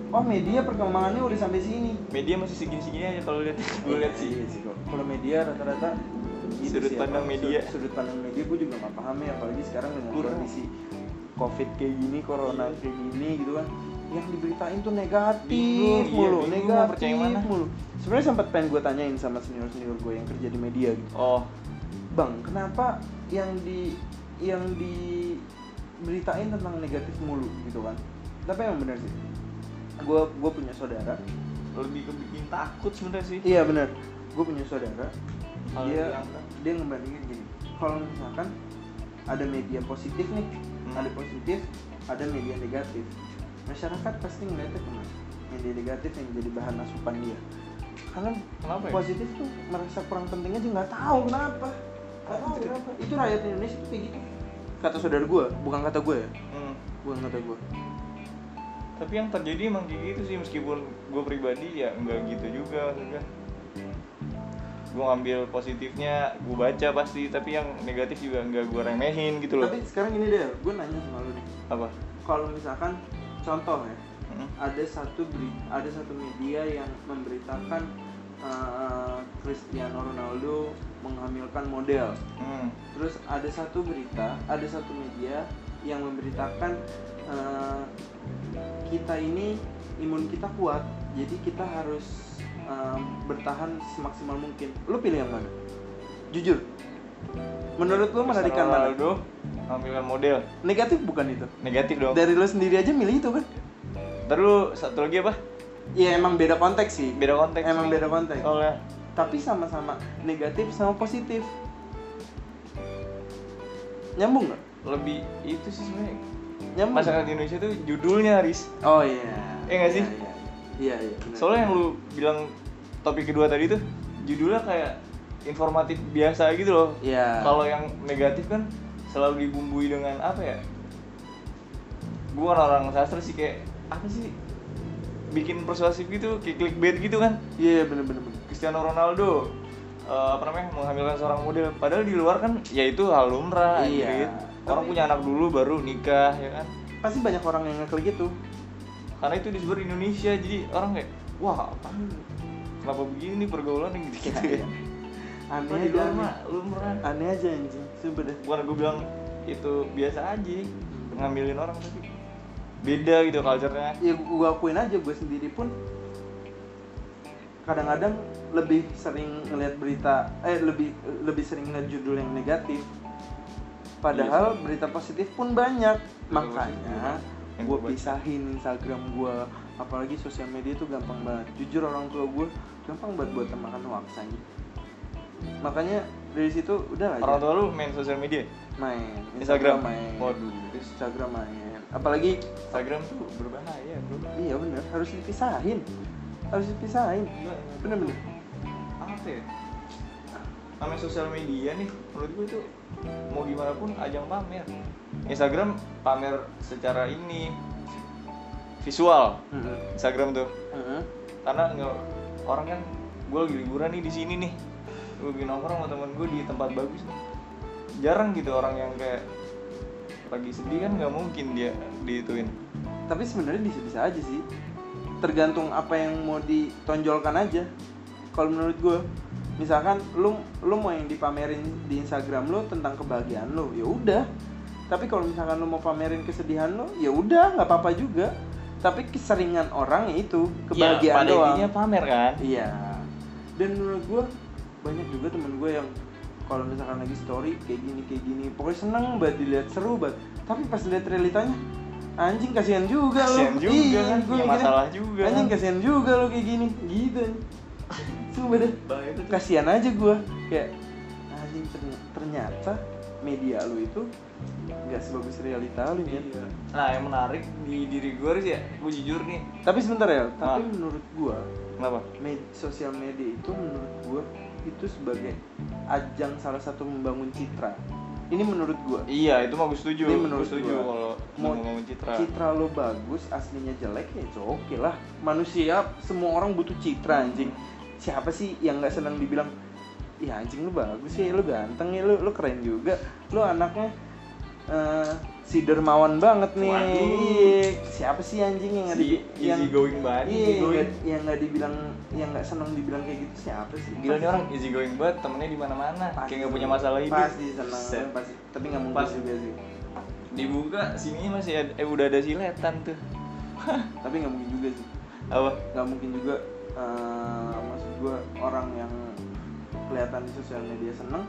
Oh media perkembangannya udah sampai sini. media masih segini-segini aja kalau lihat gue lihat sih Iya. Kalau media rata-rata gitu Sudut sih, pandang apa, media. Sudut, sudut pandang media gue juga nggak paham ya apalagi sekarang dengan Kurang. kondisi covid kayak gini, corona Iya. kayak gini gitu kan. Yang diberitain tuh negatif Bingung, iya, mulu, bingung negatif mana. mulu. Sebenarnya sempat pengen gue tanyain sama senior-senior gue yang kerja di media gitu. oh Bang, kenapa yang di yang diberitain tentang negatif mulu gitu kan? Tapi emang bener sih. Gue gue punya saudara lebih kebikin takut sebenarnya sih Iya benar. Gue punya saudara. Hal dia yang diangkat. dia ngebandingin gini. Kalau misalkan ada media positif nih, Hmm. ada positif, ada media negatif. Masyarakat pasti ngeliatnya ke mana? Media negatif yang jadi bahan asupan dia. Karena kenapa ya positif tuh merasa kurang penting aja nggak tahu kenapa. Nggak tahu kenapa. Itu rakyat Indonesia tuh kayak gitu. Kata saudara gue, bukan kata gue ya. Hmm. Bukan kata gue. Tapi yang terjadi emang kayak gitu sih meskipun gue pribadi ya nggak gitu juga maksudnya gue ngambil positifnya gue baca pasti tapi yang negatif juga nggak gue remehin gitu loh Tapi sekarang gini deh, gue nanya sama lu nih. apa Kalau misalkan contoh ya, Hmm? ada satu beri, ada satu media yang memberitakan uh, Cristiano Ronaldo menghamilkan model. Hmm. Terus ada satu berita, ada satu media yang memberitakan uh, kita ini imun kita kuat, jadi kita harus uh, bertahan semaksimal mungkin. Lu pilih yang mana? Jujur. Menurut lu menarikan mana? Ronaldo ngambilkan model Negatif bukan itu? negatif dong Dari lu sendiri aja milih itu kan? Lu satu lagi apa Iya emang beda konteks sih. beda konteks Emang nih. beda konteks. soalnya Tapi sama-sama negatif sama positif. Nyambung nggak? lebih itu sih sebenarnya Nyambung. masyarakat Indonesia tuh judulnya Riz Oh iya. Iya nggak sih? Iya iya. Iya, iya, soalnya yang lu bilang topik kedua tadi tuh judulnya kayak informatif biasa gitu loh Iya. kalau yang negatif kan selalu dibumbui dengan apa ya gue kan orang sastra sih kayak apa sih bikin persuasif gitu kayak clickbait gitu kan Iya bener bener bener. Cristiano Ronaldo eh, apa namanya menghamilkan seorang model padahal di luar kan ya itu hal lumrah Iya. anjir. Orang punya anak dulu baru nikah ya kan Pasti banyak orang yang ngeklik gitu. karena itu di seluruh Indonesia jadi orang kayak wah apa kenapa begini pergaulan yang gitu gitu ya Aneh Padahal di aja. luar Aneh, aneh aja anjing. Sumpah deh. bukan gue bilang itu biasa aja ngambilin orang tapi beda gitu culture-nya Ya gua akuin aja gue sendiri pun kadang-kadang lebih sering ngelihat berita eh lebih lebih sering ngeliat judul yang negatif padahal berita positif pun banyak. Makanya Yang gue pisahin Instagram gue apalagi sosial media itu gampang banget. Jujur orang tua gue gampang banget buat makan hoax anjing makanya dari situ udah lah orang tua lu main sosial media? Main. Instagram? Main. Waduh. Instagram main. Apalagi Instagram tuh berbahaya bro. Iya bener. Harus dipisahin. Harus dipisahin. Bener-bener apa ya? Namanya sosial media nih menurut gue itu mau gimana pun ajang pamer. Instagram pamer secara ini visual. Instagram tuh. Heeh. karena nggak orang kan gue lagi liburan nih di sini nih. Gue lagi nongkrong sama temen gue di tempat bagus nih. Jarang gitu orang yang kayak lagi sedih kan nggak mungkin dia diituin. Tapi sebenarnya bisa-bisa aja sih. Tergantung apa yang mau ditonjolkan aja. Kalau menurut gue misalkan lu lu mau yang dipamerin di Instagram lu tentang kebahagiaan lu ya udah. Tapi kalau misalkan lu mau pamerin kesedihan lu ya udah nggak apa-apa juga. Tapi keseringan orang ya itu kebahagiaan ya, pada doang. intinya pamer kan? Iya. Dan menurut gua banyak juga temen gue yang kalau misalkan lagi story kayak gini kayak gini pokoknya seneng banget dilihat seru banget. Tapi pas lihat realitanya anjing kasihan juga lo kasihan juga Iya, kan? mikirnya, masalah juga anjing kan. kasihan juga lo kayak gini. Gitu Sumpah deh Bahaya tuh. kasihan aja gua kayak anjing terny- ternyata media lu itu nggak sebagus realita lu ya Iya. Nah, yang menarik di diri gue sih ya, gue jujur nih. tapi sebentar ya tapi Ah. menurut gua Kenapa? med sosial media itu menurut gua itu sebagai ajang salah satu membangun citra ini menurut gua Iya, itu mah gue setuju. Ini Gue menurut setuju gua. kalau Mau mau ngomong citra. citra lo bagus aslinya jelek ya itu oke lah manusia semua orang butuh citra anjing siapa sih yang nggak senang dibilang ya anjing lu bagus sih lu ganteng ya lu lu keren juga lu anaknya eh, si dermawan banget nih Waduh. Siapa sih anjing yang nggak Si di yang easy going banget, iya, going. yang nggak dibilang yang nggak senang dibilang kayak gitu siapa sih Gila nih orang easy going banget, temennya di mana-mana. Kayak nggak punya masalah hidup. pasti senang Set. pasti tapi nggak mungkin Pas. juga sih Dibuka sini masih ada, eh udah ada siletan tuh. tapi nggak mungkin juga sih Apa? nggak mungkin juga maksud gue orang yang kelihatan di sosial media seneng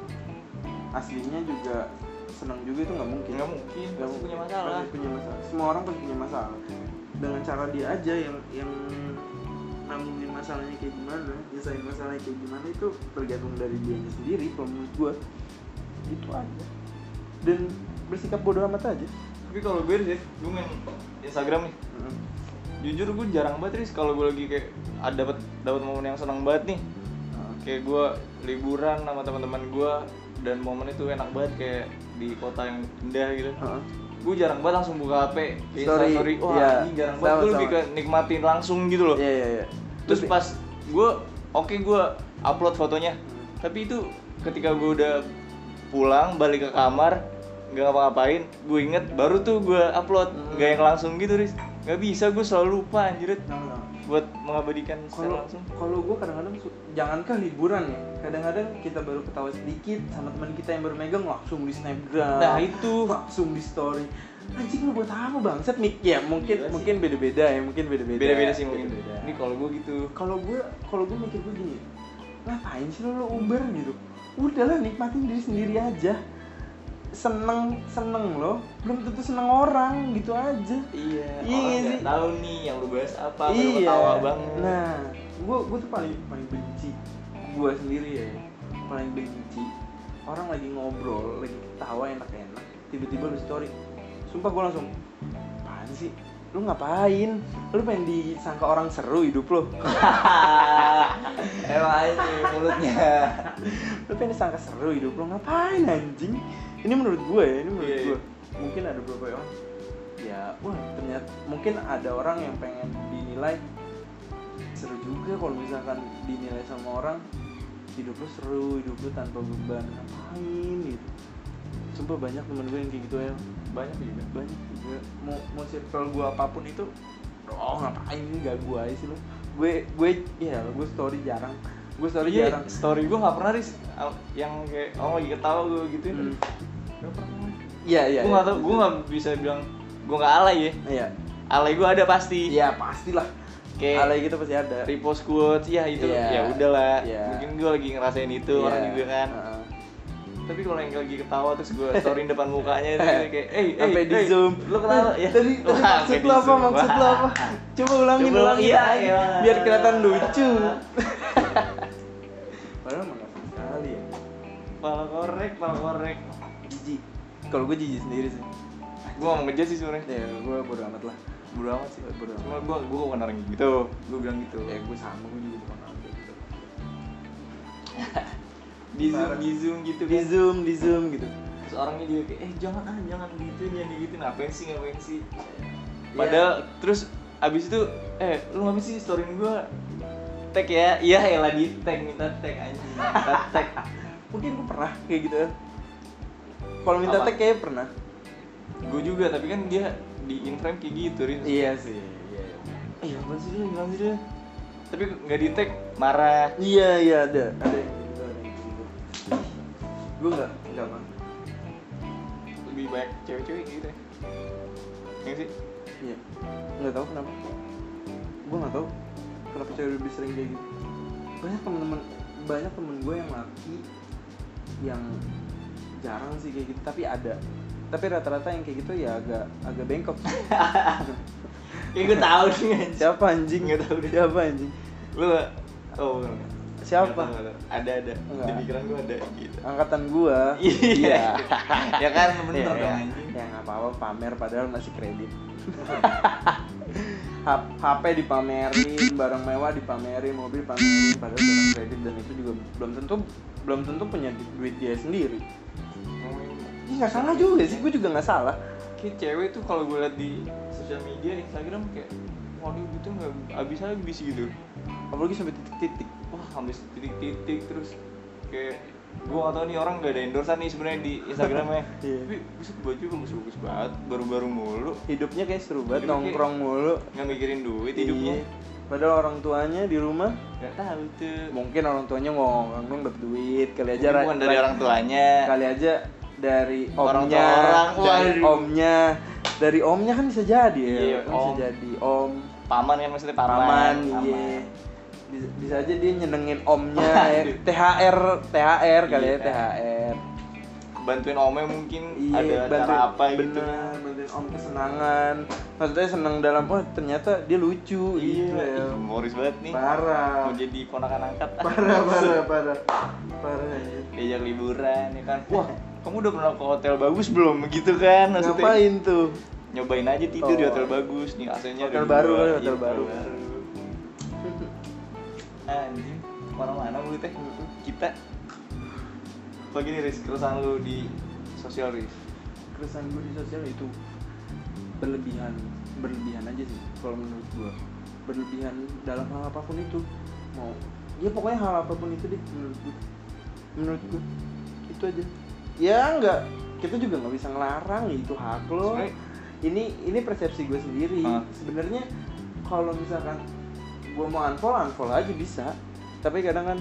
aslinya juga seneng juga itu nggak mungkin. Nggak mungkin, Nggak mungkin. punya masalah. Pasti punya masalah. Semua orang pasti punya masalah. Dengan cara dia aja yang yang nanggumin masalahnya kayak gimana nyesain masalahnya kayak gimana itu tergantung dari dianya sendiri. Kalau menurut gue itu aja. Dan bersikap bodoh amat aja. Tapi kalau gue sih, gue main Instagram nih. Jujur gue jarang banget Riz kalau gue lagi kayak ada dapat dapat momen yang senang banget nih. Kayak gue liburan sama teman-teman gue dan momen itu enak banget kayak di kota yang indah gitu. Heeh. Gue jarang banget langsung buka HP, kayak Story, Instastory. Wah, iya. ini jarang Sama, banget gue lebih ke nikmatin langsung gitu loh. iya iya iya Terus Lebih- pas gue oke gue upload fotonya, tapi itu ketika gue udah pulang balik ke kamar nggak ngapa-ngapain, gue inget baru tuh gue upload, Hmm. nggak yang langsung gitu Riz. Nggak bisa gue selalu lupa anjir Nah, nah. buat mengabadikan kalau secara langsung. kalau gue kadang-kadang jangankan liburan ya kadang-kadang kita baru ketawa sedikit sama teman kita yang baru megang langsung di snapgram Nah, itu. langsung di story anjing lu buat apa bangsat mik ya mungkin Gila mungkin beda-beda ya mungkin beda-beda Beda-beda sih mungkin. Beda-beda. Ini kalau gue gitu. kalau gue kalau gue mikir gue gini ngapain sih lo, lo uber gitu udahlah nikmatin diri sendiri aja seneng seneng lo belum tentu seneng orang gitu aja. Iya. Iya sih? tahu nih yang lu bahas apa, iya. ketawa banget. nah gue gue tuh paling paling benci. Gue sendiri ya paling benci. Orang lagi ngobrol lagi ketawa enak-enak tiba-tiba lu story. Sumpah gue langsung apaan sih? Lu ngapain? Lu pengen disangka orang seru hidup lo Emang aja mulutnya. lu pengen disangka seru hidup lo ngapain anjing ini menurut gue ya ini menurut iya. gue. mungkin ada beberapa orang ya wah ternyata mungkin ada orang yang pengen dinilai. Seru juga kalau misalkan dinilai sama orang hidup lu seru hidup lu tanpa beban ngapain gitu. Sumpah banyak temen gue yang kayak gitu ya Banyak juga. banyak juga. Mau mau circle gue apa pun itu oh ngapain ini gak gue aja sih lu. Gue gue ya gue story jarang gue story Iya, jarang story gue nggak pernah Al- yang kayak orang lagi ketawa gue gituin. Hmm. Gak pernah. iya iya gue iya. nggak tau, gue nggak bisa bilang gue nggak alay ya. iya Alay gue ada pasti. iya pastilah Kayak alay gitu pasti ada repost quotes, ya itu Iya. ya udahlah. Iya. Mungkin gue lagi ngerasain itu Iya. orang juga kan. Heeh. Tapi kalau yang lagi ketawa terus gue storyin depan mukanya itu kayak, eh, eh, sampai di eh, zoom lu kenapa? Eh, Ya. tadi maksud di apa maksud lu Wah. apa coba ulangin Coba, ulangin iya, iya. biar kelihatan lucu padahal mah sekali ya Pala korek, pala korek. jijik kalau gue jijik sendiri sih Gue mau ngejar sih sebenernya. ya gue bodo amat lah Bodo amat sih. Bodo amat. Cuma gue gue bukan orang gitu. Gue bilang gitu. ya gue sama gue juga bukan orang gitu Di zoom, di zoom gitu di kan. zoom di zoom gitu Terus orangnya dia kayak, eh jangan ah, jangan gitu, jangan gitu. Ngapain sih, ngapain sih? Iya. Padahal terus abis itu, eh lu ngapain sih storyin gue? Tag ya, iya elah di tag minta tag anjing, minta tag. mungkin gue pernah kayak gitu kalau minta Apa? tag kayaknya pernah. Gue juga, tapi kan dia di in frame kayak gitu, Riz. iya sih iya Eh, apaan sih lu, gimana sih lu? Tapi nggak di tag, marah. iya iya ada. Ada yang gitu gue nggak nggak bang lebih banyak cewek-cewek gitu ya. Iya sih? Iya. Nggak tahu kenapa. Gue nggak tahu kenapa cewek lebih sering kayak gitu banyak temen-temen banyak temen gue yang laki yang jarang sih kayak gitu tapi ada tapi rata-rata yang kayak gitu ya agak agak bengkok ya gue tahu nih anjing. siapa anjing Nggak tahu deh. siapa anjing lu oh bukan. Siapa? Tahu, tahu. ada ada Enggak. di pikiran gue ada gitu angkatan gua Iya. ya kan bener Iya, dong iya. anjing ya nggak apa-apa pamer padahal masih kredit HP dipamerin barang mewah dipamerin mobil dipamerin padahal barang kredit dan itu juga belum tentu belum tentu punya du- duit dia sendiri. Ih, nggak salah juga sih gue juga nggak salah. Kayak cewek tuh kalau gue liat di sosial media Instagram kayak waduh gitu nggak habis habis gitu. Apalagi sampai titik-titik. Wah habis titik-titik terus kayak gue gak tau nih orang gak ada endorsean nih sebenarnya di Instagramnya. Iya. tapi buset baju bagus-bagus banget baru-baru mulu. Hidupnya kayak seru banget Hidupnya kayak- nongkrong mulu. nggak mikirin duit hidupnya. Iya. padahal orang tuanya di rumah? Nggak tahu tuh. Mungkin orang tuanya ngomong dong dapet duit kali aja bukan dari ra- orang tuanya. kali aja dari Orang omnya. tua orang, dari omnya. Dari omnya kan bisa jadi ya Iya, kan bisa om. jadi om. Paman kan maksudnya paman paman paman. iya bisa, bisa aja dia nyenengin omnya ya. THR THR kali ya Iya. THR bantuin omnya mungkin iya ada bantuin- apa gitu bener, bantuin om kesenangan maksudnya seneng dalam wah ternyata dia lucu gitu iya ya. ih, humoris banget nih parah mau jadi ponakan angkat parah parah parah parah ya. diajak liburan ya kan wah kamu udah pernah ke hotel bagus belum gitu kan maksudnya ngapain tuh nyobain aja tidur di Oh. hotel bagus nih AC-nya Hotel ada baru dua. Iya, hotel baru. Anjing mana-mana lu teh kita apa gini Riz keresahan lu di sosial Riz. Keresahan gue di sosial itu berlebihan berlebihan aja sih kalau menurut gue berlebihan dalam hal apa pun itu. Mau ya pokoknya hal apa pun itu deh menurut gue menurut gue itu aja. Ya enggak kita juga nggak bisa ngelarang itu hak lo. Ini ini persepsi gue sendiri. Sebenarnya kalau misalkan gue mau unfollow unfollow aja bisa tapi kadang kan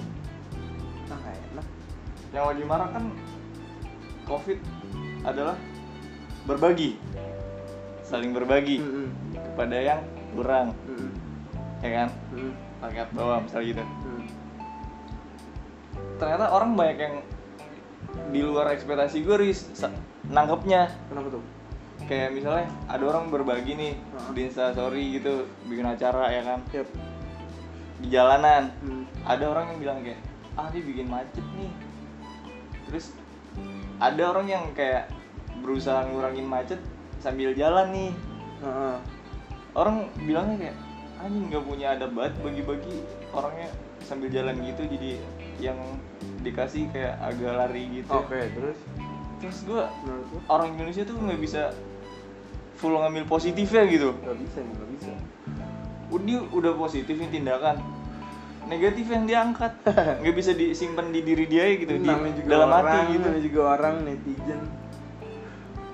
ah nggak enak yang lagi marah kan covid adalah berbagi saling berbagi Mm-mm. kepada yang kurang Mm-mm. ya kan Mm-mm. rakyat bawah misalnya gitu Mm. ternyata orang banyak yang di luar ekspektasi gue Riz sa- nangkepnya kenapa tuh kayak misalnya ada orang berbagi nih Heeh. di instastory gitu bikin acara ya kan Yap. Di jalanan. Hmm. ada orang yang bilang kayak ah dia bikin macet nih. Terus ada orang yang kayak berusaha ngurangin macet sambil jalan nih. Heeh. orang bilangnya kayak anjing nggak punya adab banget bagi-bagi orangnya sambil jalan gitu. Jadi yang dikasih kayak agak lari gitu. Oke, terus? Terus gua orang Indonesia tuh nggak bisa full ngambil positifnya gitu. Nggak bisa nggak bisa. Udi udah positif nih tindakan negatif yang diangkat nggak bisa disimpan di diri dia gitu di dalam orang, hati gitu namanya juga orang netizen.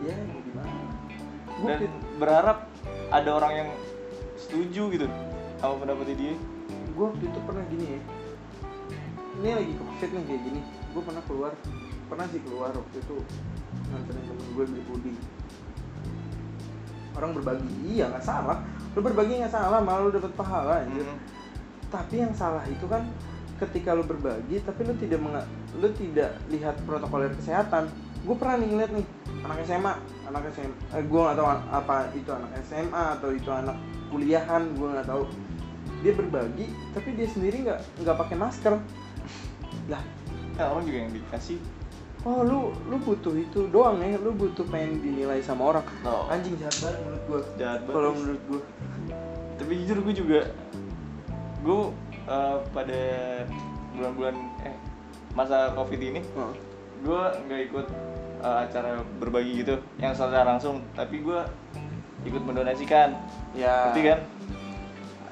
Ya, gimana? Dan berharap ada orang yang setuju gitu sama pendapatnya dia gua waktu itu pernah gini ya. Ini lagi covid nih kayak gini. Gua pernah keluar, pernah sih keluar waktu itu nganterin temen gue beli puding. Orang berbagi, iya nggak salah. Lu berbagi nggak salah, malah lu dapet pahala anjir. Hmm. tapi yang salah itu kan ketika lu berbagi tapi lu tidak menga- lu tidak lihat protokoler kesehatan. Gue pernah nih ngeliat nih anak SMA anak SMA eh, gue nggak tahu apa itu anak SMA atau itu anak kuliahan gue nggak tahu. Dia berbagi tapi dia sendiri nggak nggak pakai masker. Lah. Ya, orang juga yang dikasih. Oh lu lu butuh itu doang ya lu butuh pengen dinilai sama orang. No. anjing jahat banget menurut gue jahat banget. Kalau menurut gue tapi jujur gue juga gue eh, pada bulan-bulan eh masa covid ini oh. gue nggak ikut eh, acara berbagi gitu yang secara langsung. Tapi gue ikut mendonasikan. Ya. Ngerti kan?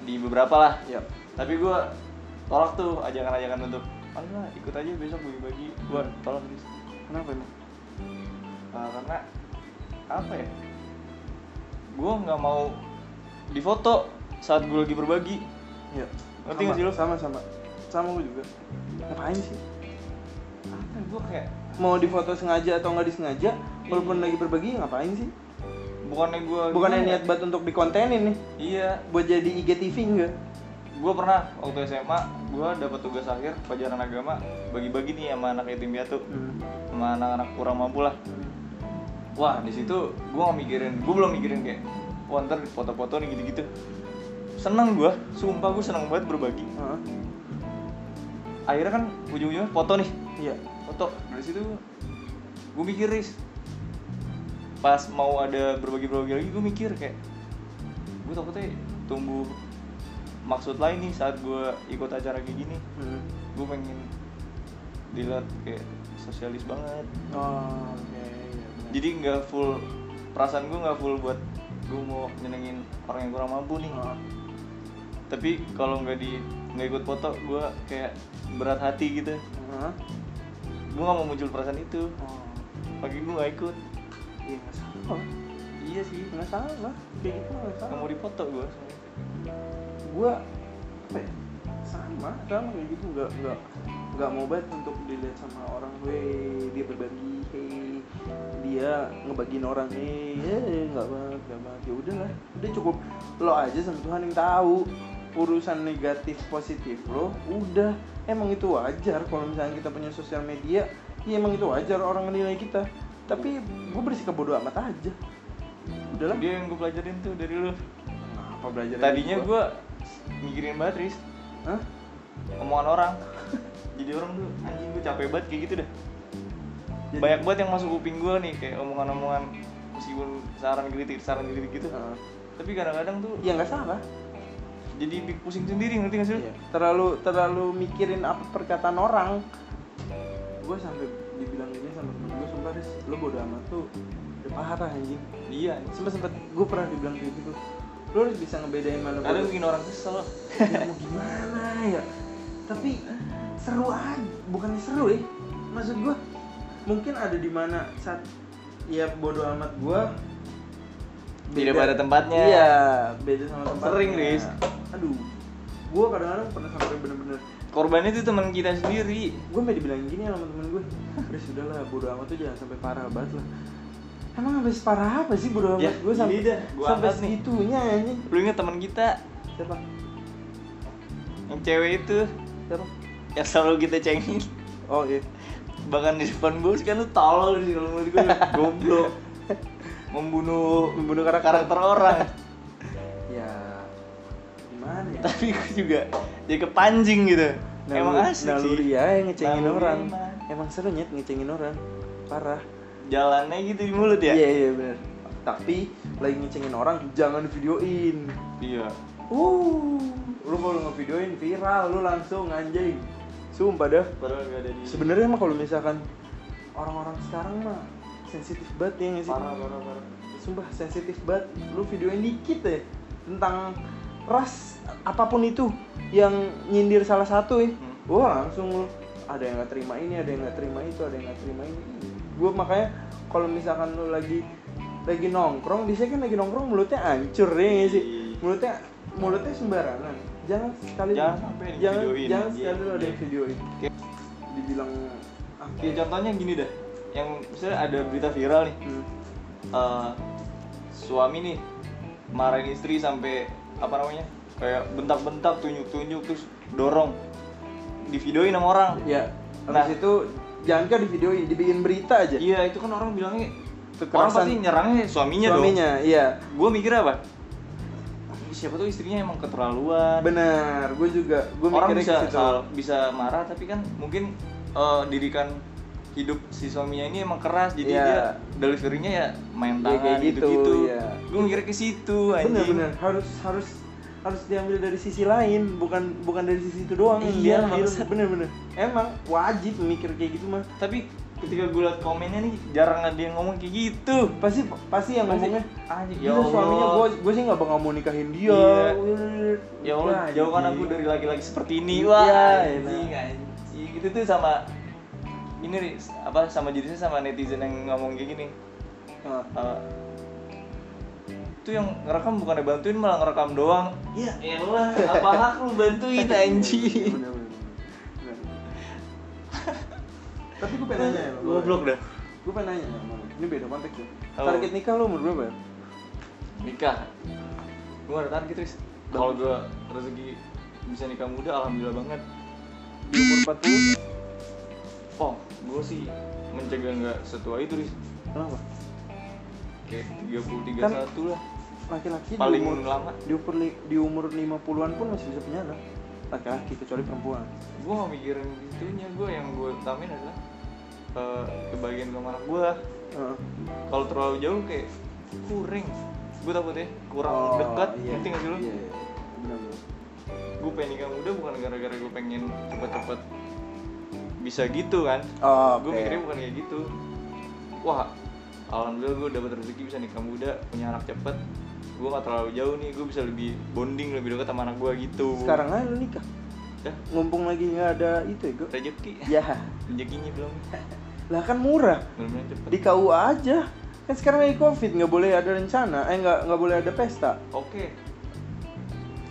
Di beberapa lah. Ya. Tapi gue tolak tuh ajakan-ajakan untuk lah ikut aja besok bagi-bagi. Gue tolak Riz. kenapa emang? Eh, karena apa ya? Gue nggak mau difoto saat gue lagi berbagi Iya. Ngerti nggak sih lu? Sama sama. Sama gue juga. Ngapain sih? apa gue kayak mau difoto sengaja atau nggak disengaja walaupun lagi berbagi ngapain sih bukannya gue bukannya niat banget untuk dikontenin nih iya buat jadi IGTV enggak gue pernah waktu SMA gue dapat tugas akhir pelajaran agama bagi-bagi nih sama anak yatim piatu Hmm. sama anak-anak kurang mampu lah wah di situ gue nggak mikirin gue belum mikirin kayak wah ntar foto-foto nih gitu-gitu. Seneng gue sumpah gue seneng banget berbagi. Hah? akhirnya kan ujung-ujungnya foto nih. Iya. Foto. Dari situ gue mikir ris pas mau ada berbagi-berbagi lagi gue mikir kayak gue takutnya tumbuh maksud lain nih saat gue ikut acara kayak gini. Hmm. gue pengen dilihat kayak sosialis banget. Oh oke iya jadi nggak full perasaan gue nggak full buat gue mau nyenengin orang yang kurang mampu nih. Oh. tapi kalau nggak di nggak ikut foto gue kayak berat hati gitu. Hah? gue nggak mau muncul perasaan itu. Oh pagi gue nggak ikut. Iya nggak salah. Iya sih. Nggak salah kayak gitu nggak salah. Mau dipoto gue gua apa ya sama sama kayak gitu nggak nggak nggak mau banget untuk dilihat sama orang weh dia berbagi hey dia ngebagiin orang hey eh, nggak banget nggak banget. Ya udahlah udah cukup. Lo aja sama Tuhan yang tahu urusan negatif positif lo udah. Emang itu wajar kalau misalnya kita punya sosial media. Ya emang itu wajar orang menilai kita. Tapi gue bersikap bodoh amat aja. Udahlah. Dia yang gue pelajarin tuh dari lu. Apa belajar tadinya gua? gue mikirin banget Riz. Hah? omongan orang jadi orang tuh anjing gue capek banget kayak gitu dah. Jadi- banyak banget yang masuk kuping gue nih kayak omongan-omongan meskipun saran kritik saran kritik gitu. Heeh. tapi kadang-kadang tuh ya nggak salah. Jadi pusing sendiri ngerti gak sih? Iya. terlalu terlalu mikirin apa perkataan orang. Gue sampai dibilang gini sama temen gue sumpah Riz, lo bodo amat tuh. Udah parah anjing. Iya sempet sempet gue pernah dibilang kayak gitu. Lo harus bisa ngebedain mana kadang bikin orang kesel. Ya mau gimana ya tapi seru aja. Bukannya seru ya. Maksud gue mungkin ada di mana saat ya bodo amat gue Tidak pada tempatnya. iya beda sama tempatnya. Sering, Riz. aduh gue kadang-kadang pernah sampai bener-bener korbannya itu teman kita sendiri. Gue sampai dibilangin gini sama temen gue udah sudah lah bodo amat tuh jangan sampai parah banget lah. Emang sampai separah apa sih bodo amat? Ya, gue sampai dah, gua sampai segitunya anjing. Lu inget teman kita? Siapa? Yang cewek itu siapa yang selalu kita cengin oh iya bahkan di depan bos kan lu tolol sih kalau menurut gue goblok. Membunuh membunuh karakter karakter orang. Ya gimana ya? Tapi gue juga jadi kepancing gitu. Emang Naluri- asik naluri sih. ya yang ngecengin Naluri orang. emang. emang seru nyet ngecengin orang. Parah. Jalannya gitu di mulut ya? Iya iya bener. Tapi lagi ngecengin orang jangan videoin. Iya. Uh lu kalau ngevideoin viral lu langsung anjing. Sumpah dah. Padahal gak ada di sebenarnya mah kalau misalkan orang-orang sekarang mah sensitif banget ya nggak sih? Parah parah parah. Sumpah sensitif banget. Lu videoin dikit deh tentang ras apa pun itu yang nyindir salah satu ya. Hmm. wah langsung lu ada yang nggak terima ini ada yang nggak terima itu ada yang nggak terima ini. Gue makanya kalau misalkan lu lagi lagi nongkrong biasanya kan lagi nongkrong mulutnya hancur ya sih? Iya. mulutnya mulutnya sembarangan jangan sekali Jangan sampai jangan di-videoin. jangan Iya. sekali lu ada yang videoin. Oke. dibilang ah, Kayak contohnya gini dah yang misalnya ada berita viral nih. Hmm, eh, suami nih marahin istri sampai apa namanya kayak bentak-bentak tunjuk-tunjuk terus dorong. Di videoin sama orang. Ya Nah. itu jangan kan di videoin dibikin berita aja. Iya itu kan orang bilangnya orang Kekerasan pasti nyerangnya suaminya, suaminya iya. Dong gue mikir apa siapa tuh istrinya emang keterlaluan. Benar gue juga gue orang bisa sal- bisa marah tapi kan mungkin eh, didikan hidup si suaminya ini emang keras jadi Iya. dia deliverynya ya main Ya, tangan kayak gitu, gitu-gitu. iya. gue mikirnya ke situ anjing. bener-bener harus harus harus diambil dari sisi lain bukan bukan dari sisi itu doang. Iya, diambil bangsat. bener-bener emang wajib mikir kayak gitu mah. Tapi ketika gue liat komennya nih jarang ada yang ngomong kayak gitu pasti pasti yang Pasti, ngomongnya anjing, ya ya Allah. suaminya gue gue sih nggak bakal mau nikahin dia Iya. Ya Allah jauhkan aku dari laki-laki seperti ini Iya, wah enak. anjing anjing gitu tuh sama ini apa sama jenisnya sama netizen yang ngomong kayak gini Ah. Eh, itu yang ngerekam bukan bantuin malah ngerekam doang Iya. elah apa hak lu bantuin anjing Tapi gue pengen nanya ya. Goblok dah. Gue pengen nanya sama lu. Ini beda konteks ya. Target nikah lu umur berapa ya? Nikah. Gue ada target, Tris. Kalau gue rezeki bisa nikah muda, alhamdulillah banget. Di umur 40? Oh, gue sih mencegah nggak setua itu, Tris. Kenapa? Kayak 30, Kan- 31 lah. Laki-laki Paling di umur lama. di umur di umur 50-an pun masih bisa punya anak. Laki-laki kecuali perempuan. Gue gak mikirin itunya, gue yang gue utamain adalah eh, kebahagiaan sama anak gue. Heeh. Kalau terlalu jauh kayak kuring. Gue takut ya, kurang Oh, dekat. iya. Ngerti gak sih lo? Iya, iya. Gue pengen nikah muda bukan gara-gara gue pengen cepet-cepet bisa gitu kan. Oh, gue oke. mikirnya bukan kayak gitu wah alhamdulillah gue dapet rezeki bisa nikah muda punya anak cepet gue gak terlalu jauh nih gue bisa lebih bonding lebih dekat sama anak gue gitu Sekarang aja lu nikah. Dah. Ngumpung lagi nggak ada itu ya, gue. rezeki Ya, rezekinya belum lah kan murah. Di KUA aja. Kan sekarang lagi covid, nggak boleh ada rencana, eh nggak nggak boleh ada pesta. oke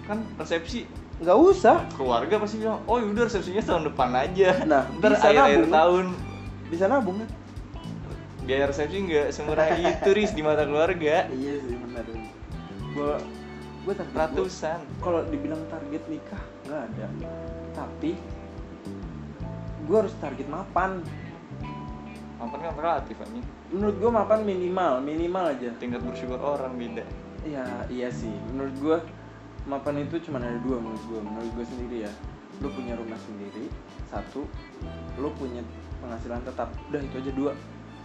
kan resepsi Nggak usah. keluarga pasti bilang oh yaudah resepsinya tahun depan aja Nah, ntar akhir akhir tahun Bisa nabung kan? biaya resepsi nggak semurah itu ris di mata keluarga Iya sih benar. Gua gua target ratusan kalau dibilang target nikah nggak ada. Tapi gua harus target mapan. Apa kan relatif ini Menurut gua mapan minimal, minimal aja. tingkat bersyukur orang beda Ya iya sih. Menurut gua mapan itu cuma ada dua menurut gua. Menurut gua sendiri ya. Lu punya rumah sendiri, satu. Lu punya penghasilan tetap. Udah itu aja dua.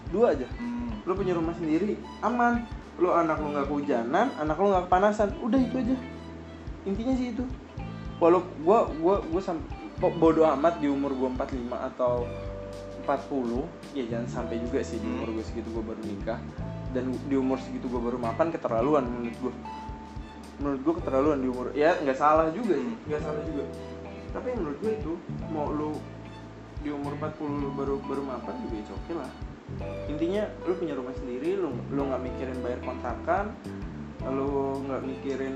Dua aja. hmm. lu punya rumah sendiri aman lu anak lu nggak kehujanan anak lu nggak kepanasan udah itu aja intinya sih itu walau gua gua gua sam bodoh amat di umur gua 45 atau 40 ya jangan sampai juga sih di Hmm. umur gua segitu gua baru nikah. Dan di umur segitu gua baru makan keterlaluan menurut gua. Menurut gua keterlaluan di umur ya nggak salah juga sih. Hmm. nggak salah juga. Tapi menurut gua itu mau lu di umur 40 lu baru baru mapan juga itu oke lah. Intinya lu punya rumah sendiri lu lu nggak mikirin bayar kontrakan lu nggak mikirin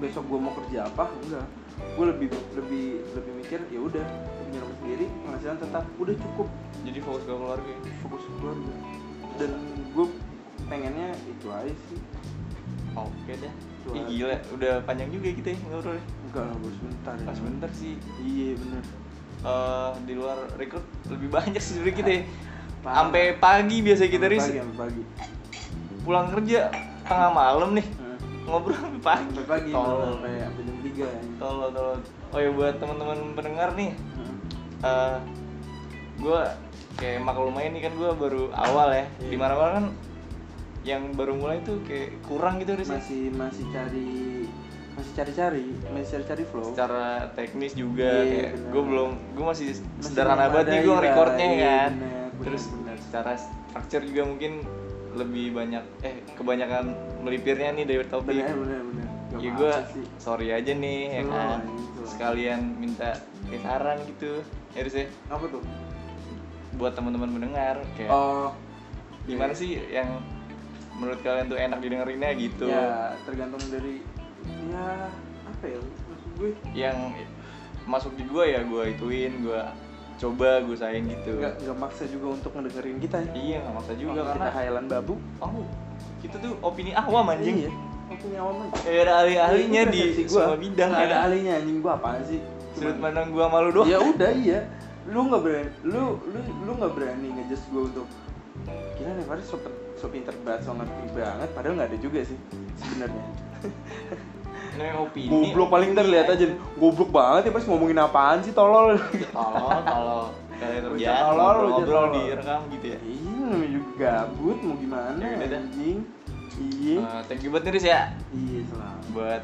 besok gua mau kerja apa enggak. Gue lebih lebih lebih mikir ya udah sendiri penghasilan tetap udah cukup jadi fokus ke keluarga ya. fokus ke keluarga dan gue pengennya itu aja sih Oke deh. Itu Ih aja. gila, udah panjang juga kita ya ngobrol. enggak lah sebentar ya. Pas bentar sih. iya bener eh di luar record lebih banyak sih sebenarnya kita. ya. Sampai pagi biasa kita ris pagi pulang kerja tengah malam nih Hmm. ngobrol sampai pagi. sampai pagi Tolol. sampai jam tiga ya. Tolol, tolol. Oh ya buat teman-teman pendengar nih, Hmm. eh gue kayak maklum aja nih kan gue baru awal ya. Iya. Di mana-mana kan yang baru mulai tuh kayak kurang gitu Riz masih masih cari masih cari-cari masih cari-cari flow. Secara teknis juga Iya, kayak gue belum gue masih, Masih sederhana banget nih gue recordnya iya, kan. bener, bener, terus bener. secara structure juga mungkin lebih banyak eh kebanyakan melipirnya nih dari topik. Bener bener bener Gak ya gue sorry aja nih ya kan. sekalian minta saran gitu ya Riz ya apa tuh? Buat teman-teman mendengar kayak oh gimana sih yang menurut kalian tuh enak didengerinnya gitu? Ya tergantung dari ya apa ya maksud gue? Yang masuk di gue ya gue ituin gue coba gue sayang gitu. Nggak nggak maksa juga untuk ngedengerin kita ya? Iya nggak maksa juga Kalau karena kita hayalan babu. Oh kita tuh opini awam anjing. iya opini awam aja. Eh, ada ahli-ahlinya Itu di gua. semua bidang ya. ada kan? ahlinya anjing. Gua apaan sih Sudut pandang gua malu doang. ya udah iya. Lu nggak berani lu lu lu nggak berani ngejudge gue untuk kira nih Faris so, so pinter banget so ngerti banget. Padahal nggak ada juga sih sebenarnya. Ini opini. goblok paling ntar lihat aja. Goblok banget ya pas ngomongin apaan sih tolol. Kalau kalau kalian Bocah kerjaan tolol, tolol. direkam gitu ya. iya namanya juga gabut mau gimana Ya udah anjing. Iya. Eh, thank you buat nih Riz ya. Iya selalu buat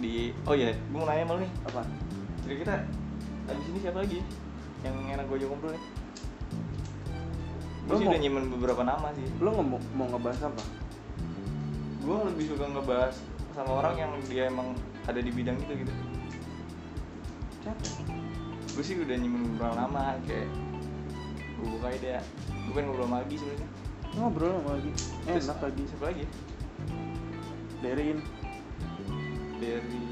di oh ya gue mau nanya sama lu nih. Apa kira-kira abis ini siapa lagi yang enak gue ngobrol nih? Gue sih udah nyimen beberapa nama sih. Lo nggak mau mau ngebahas apa? Gue lebih suka ngebahas sama orang yang dia emang ada di bidang itu gitu. Siapa? Gue sih udah nyimen beberapa nama kayak gue buka ide ya gue pengen ngobrol sama Agi sebenarnya ngobrol sama lagi Terus, enak lagi siapa lagi? Derin. Dari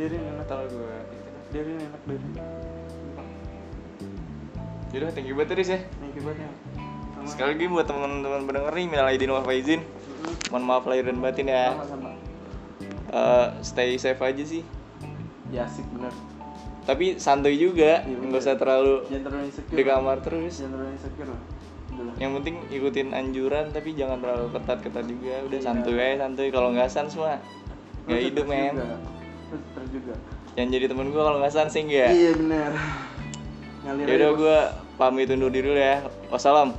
Derin enak. tahu gue Derin enak Derin Yaudah, thank you banget Riz ya. Thank you banget ya. Sama. Sekali lagi buat teman-teman pendengar nih, minal aidin wal faizin. Mohon maaf lahir dan batin ya. Sama-sama. Eh, stay safe aja sih. Ya asik bener. Tapi santuy juga, Iya, nggak usah terlalu Jangan terlalu insecure. di kamar terus. Jangan terlalu insecure. Yang penting ikutin anjuran tapi jangan terlalu ketat-ketat juga. Udah Iya. santuy aja santuy. Kalau nggak sans semua nggak hidup men. juga. Yang jadi temen gue kalau nggak sih nggak. Iya Yaudah aja, Bos. gue pamit undur diri dulu ya. Wassalam.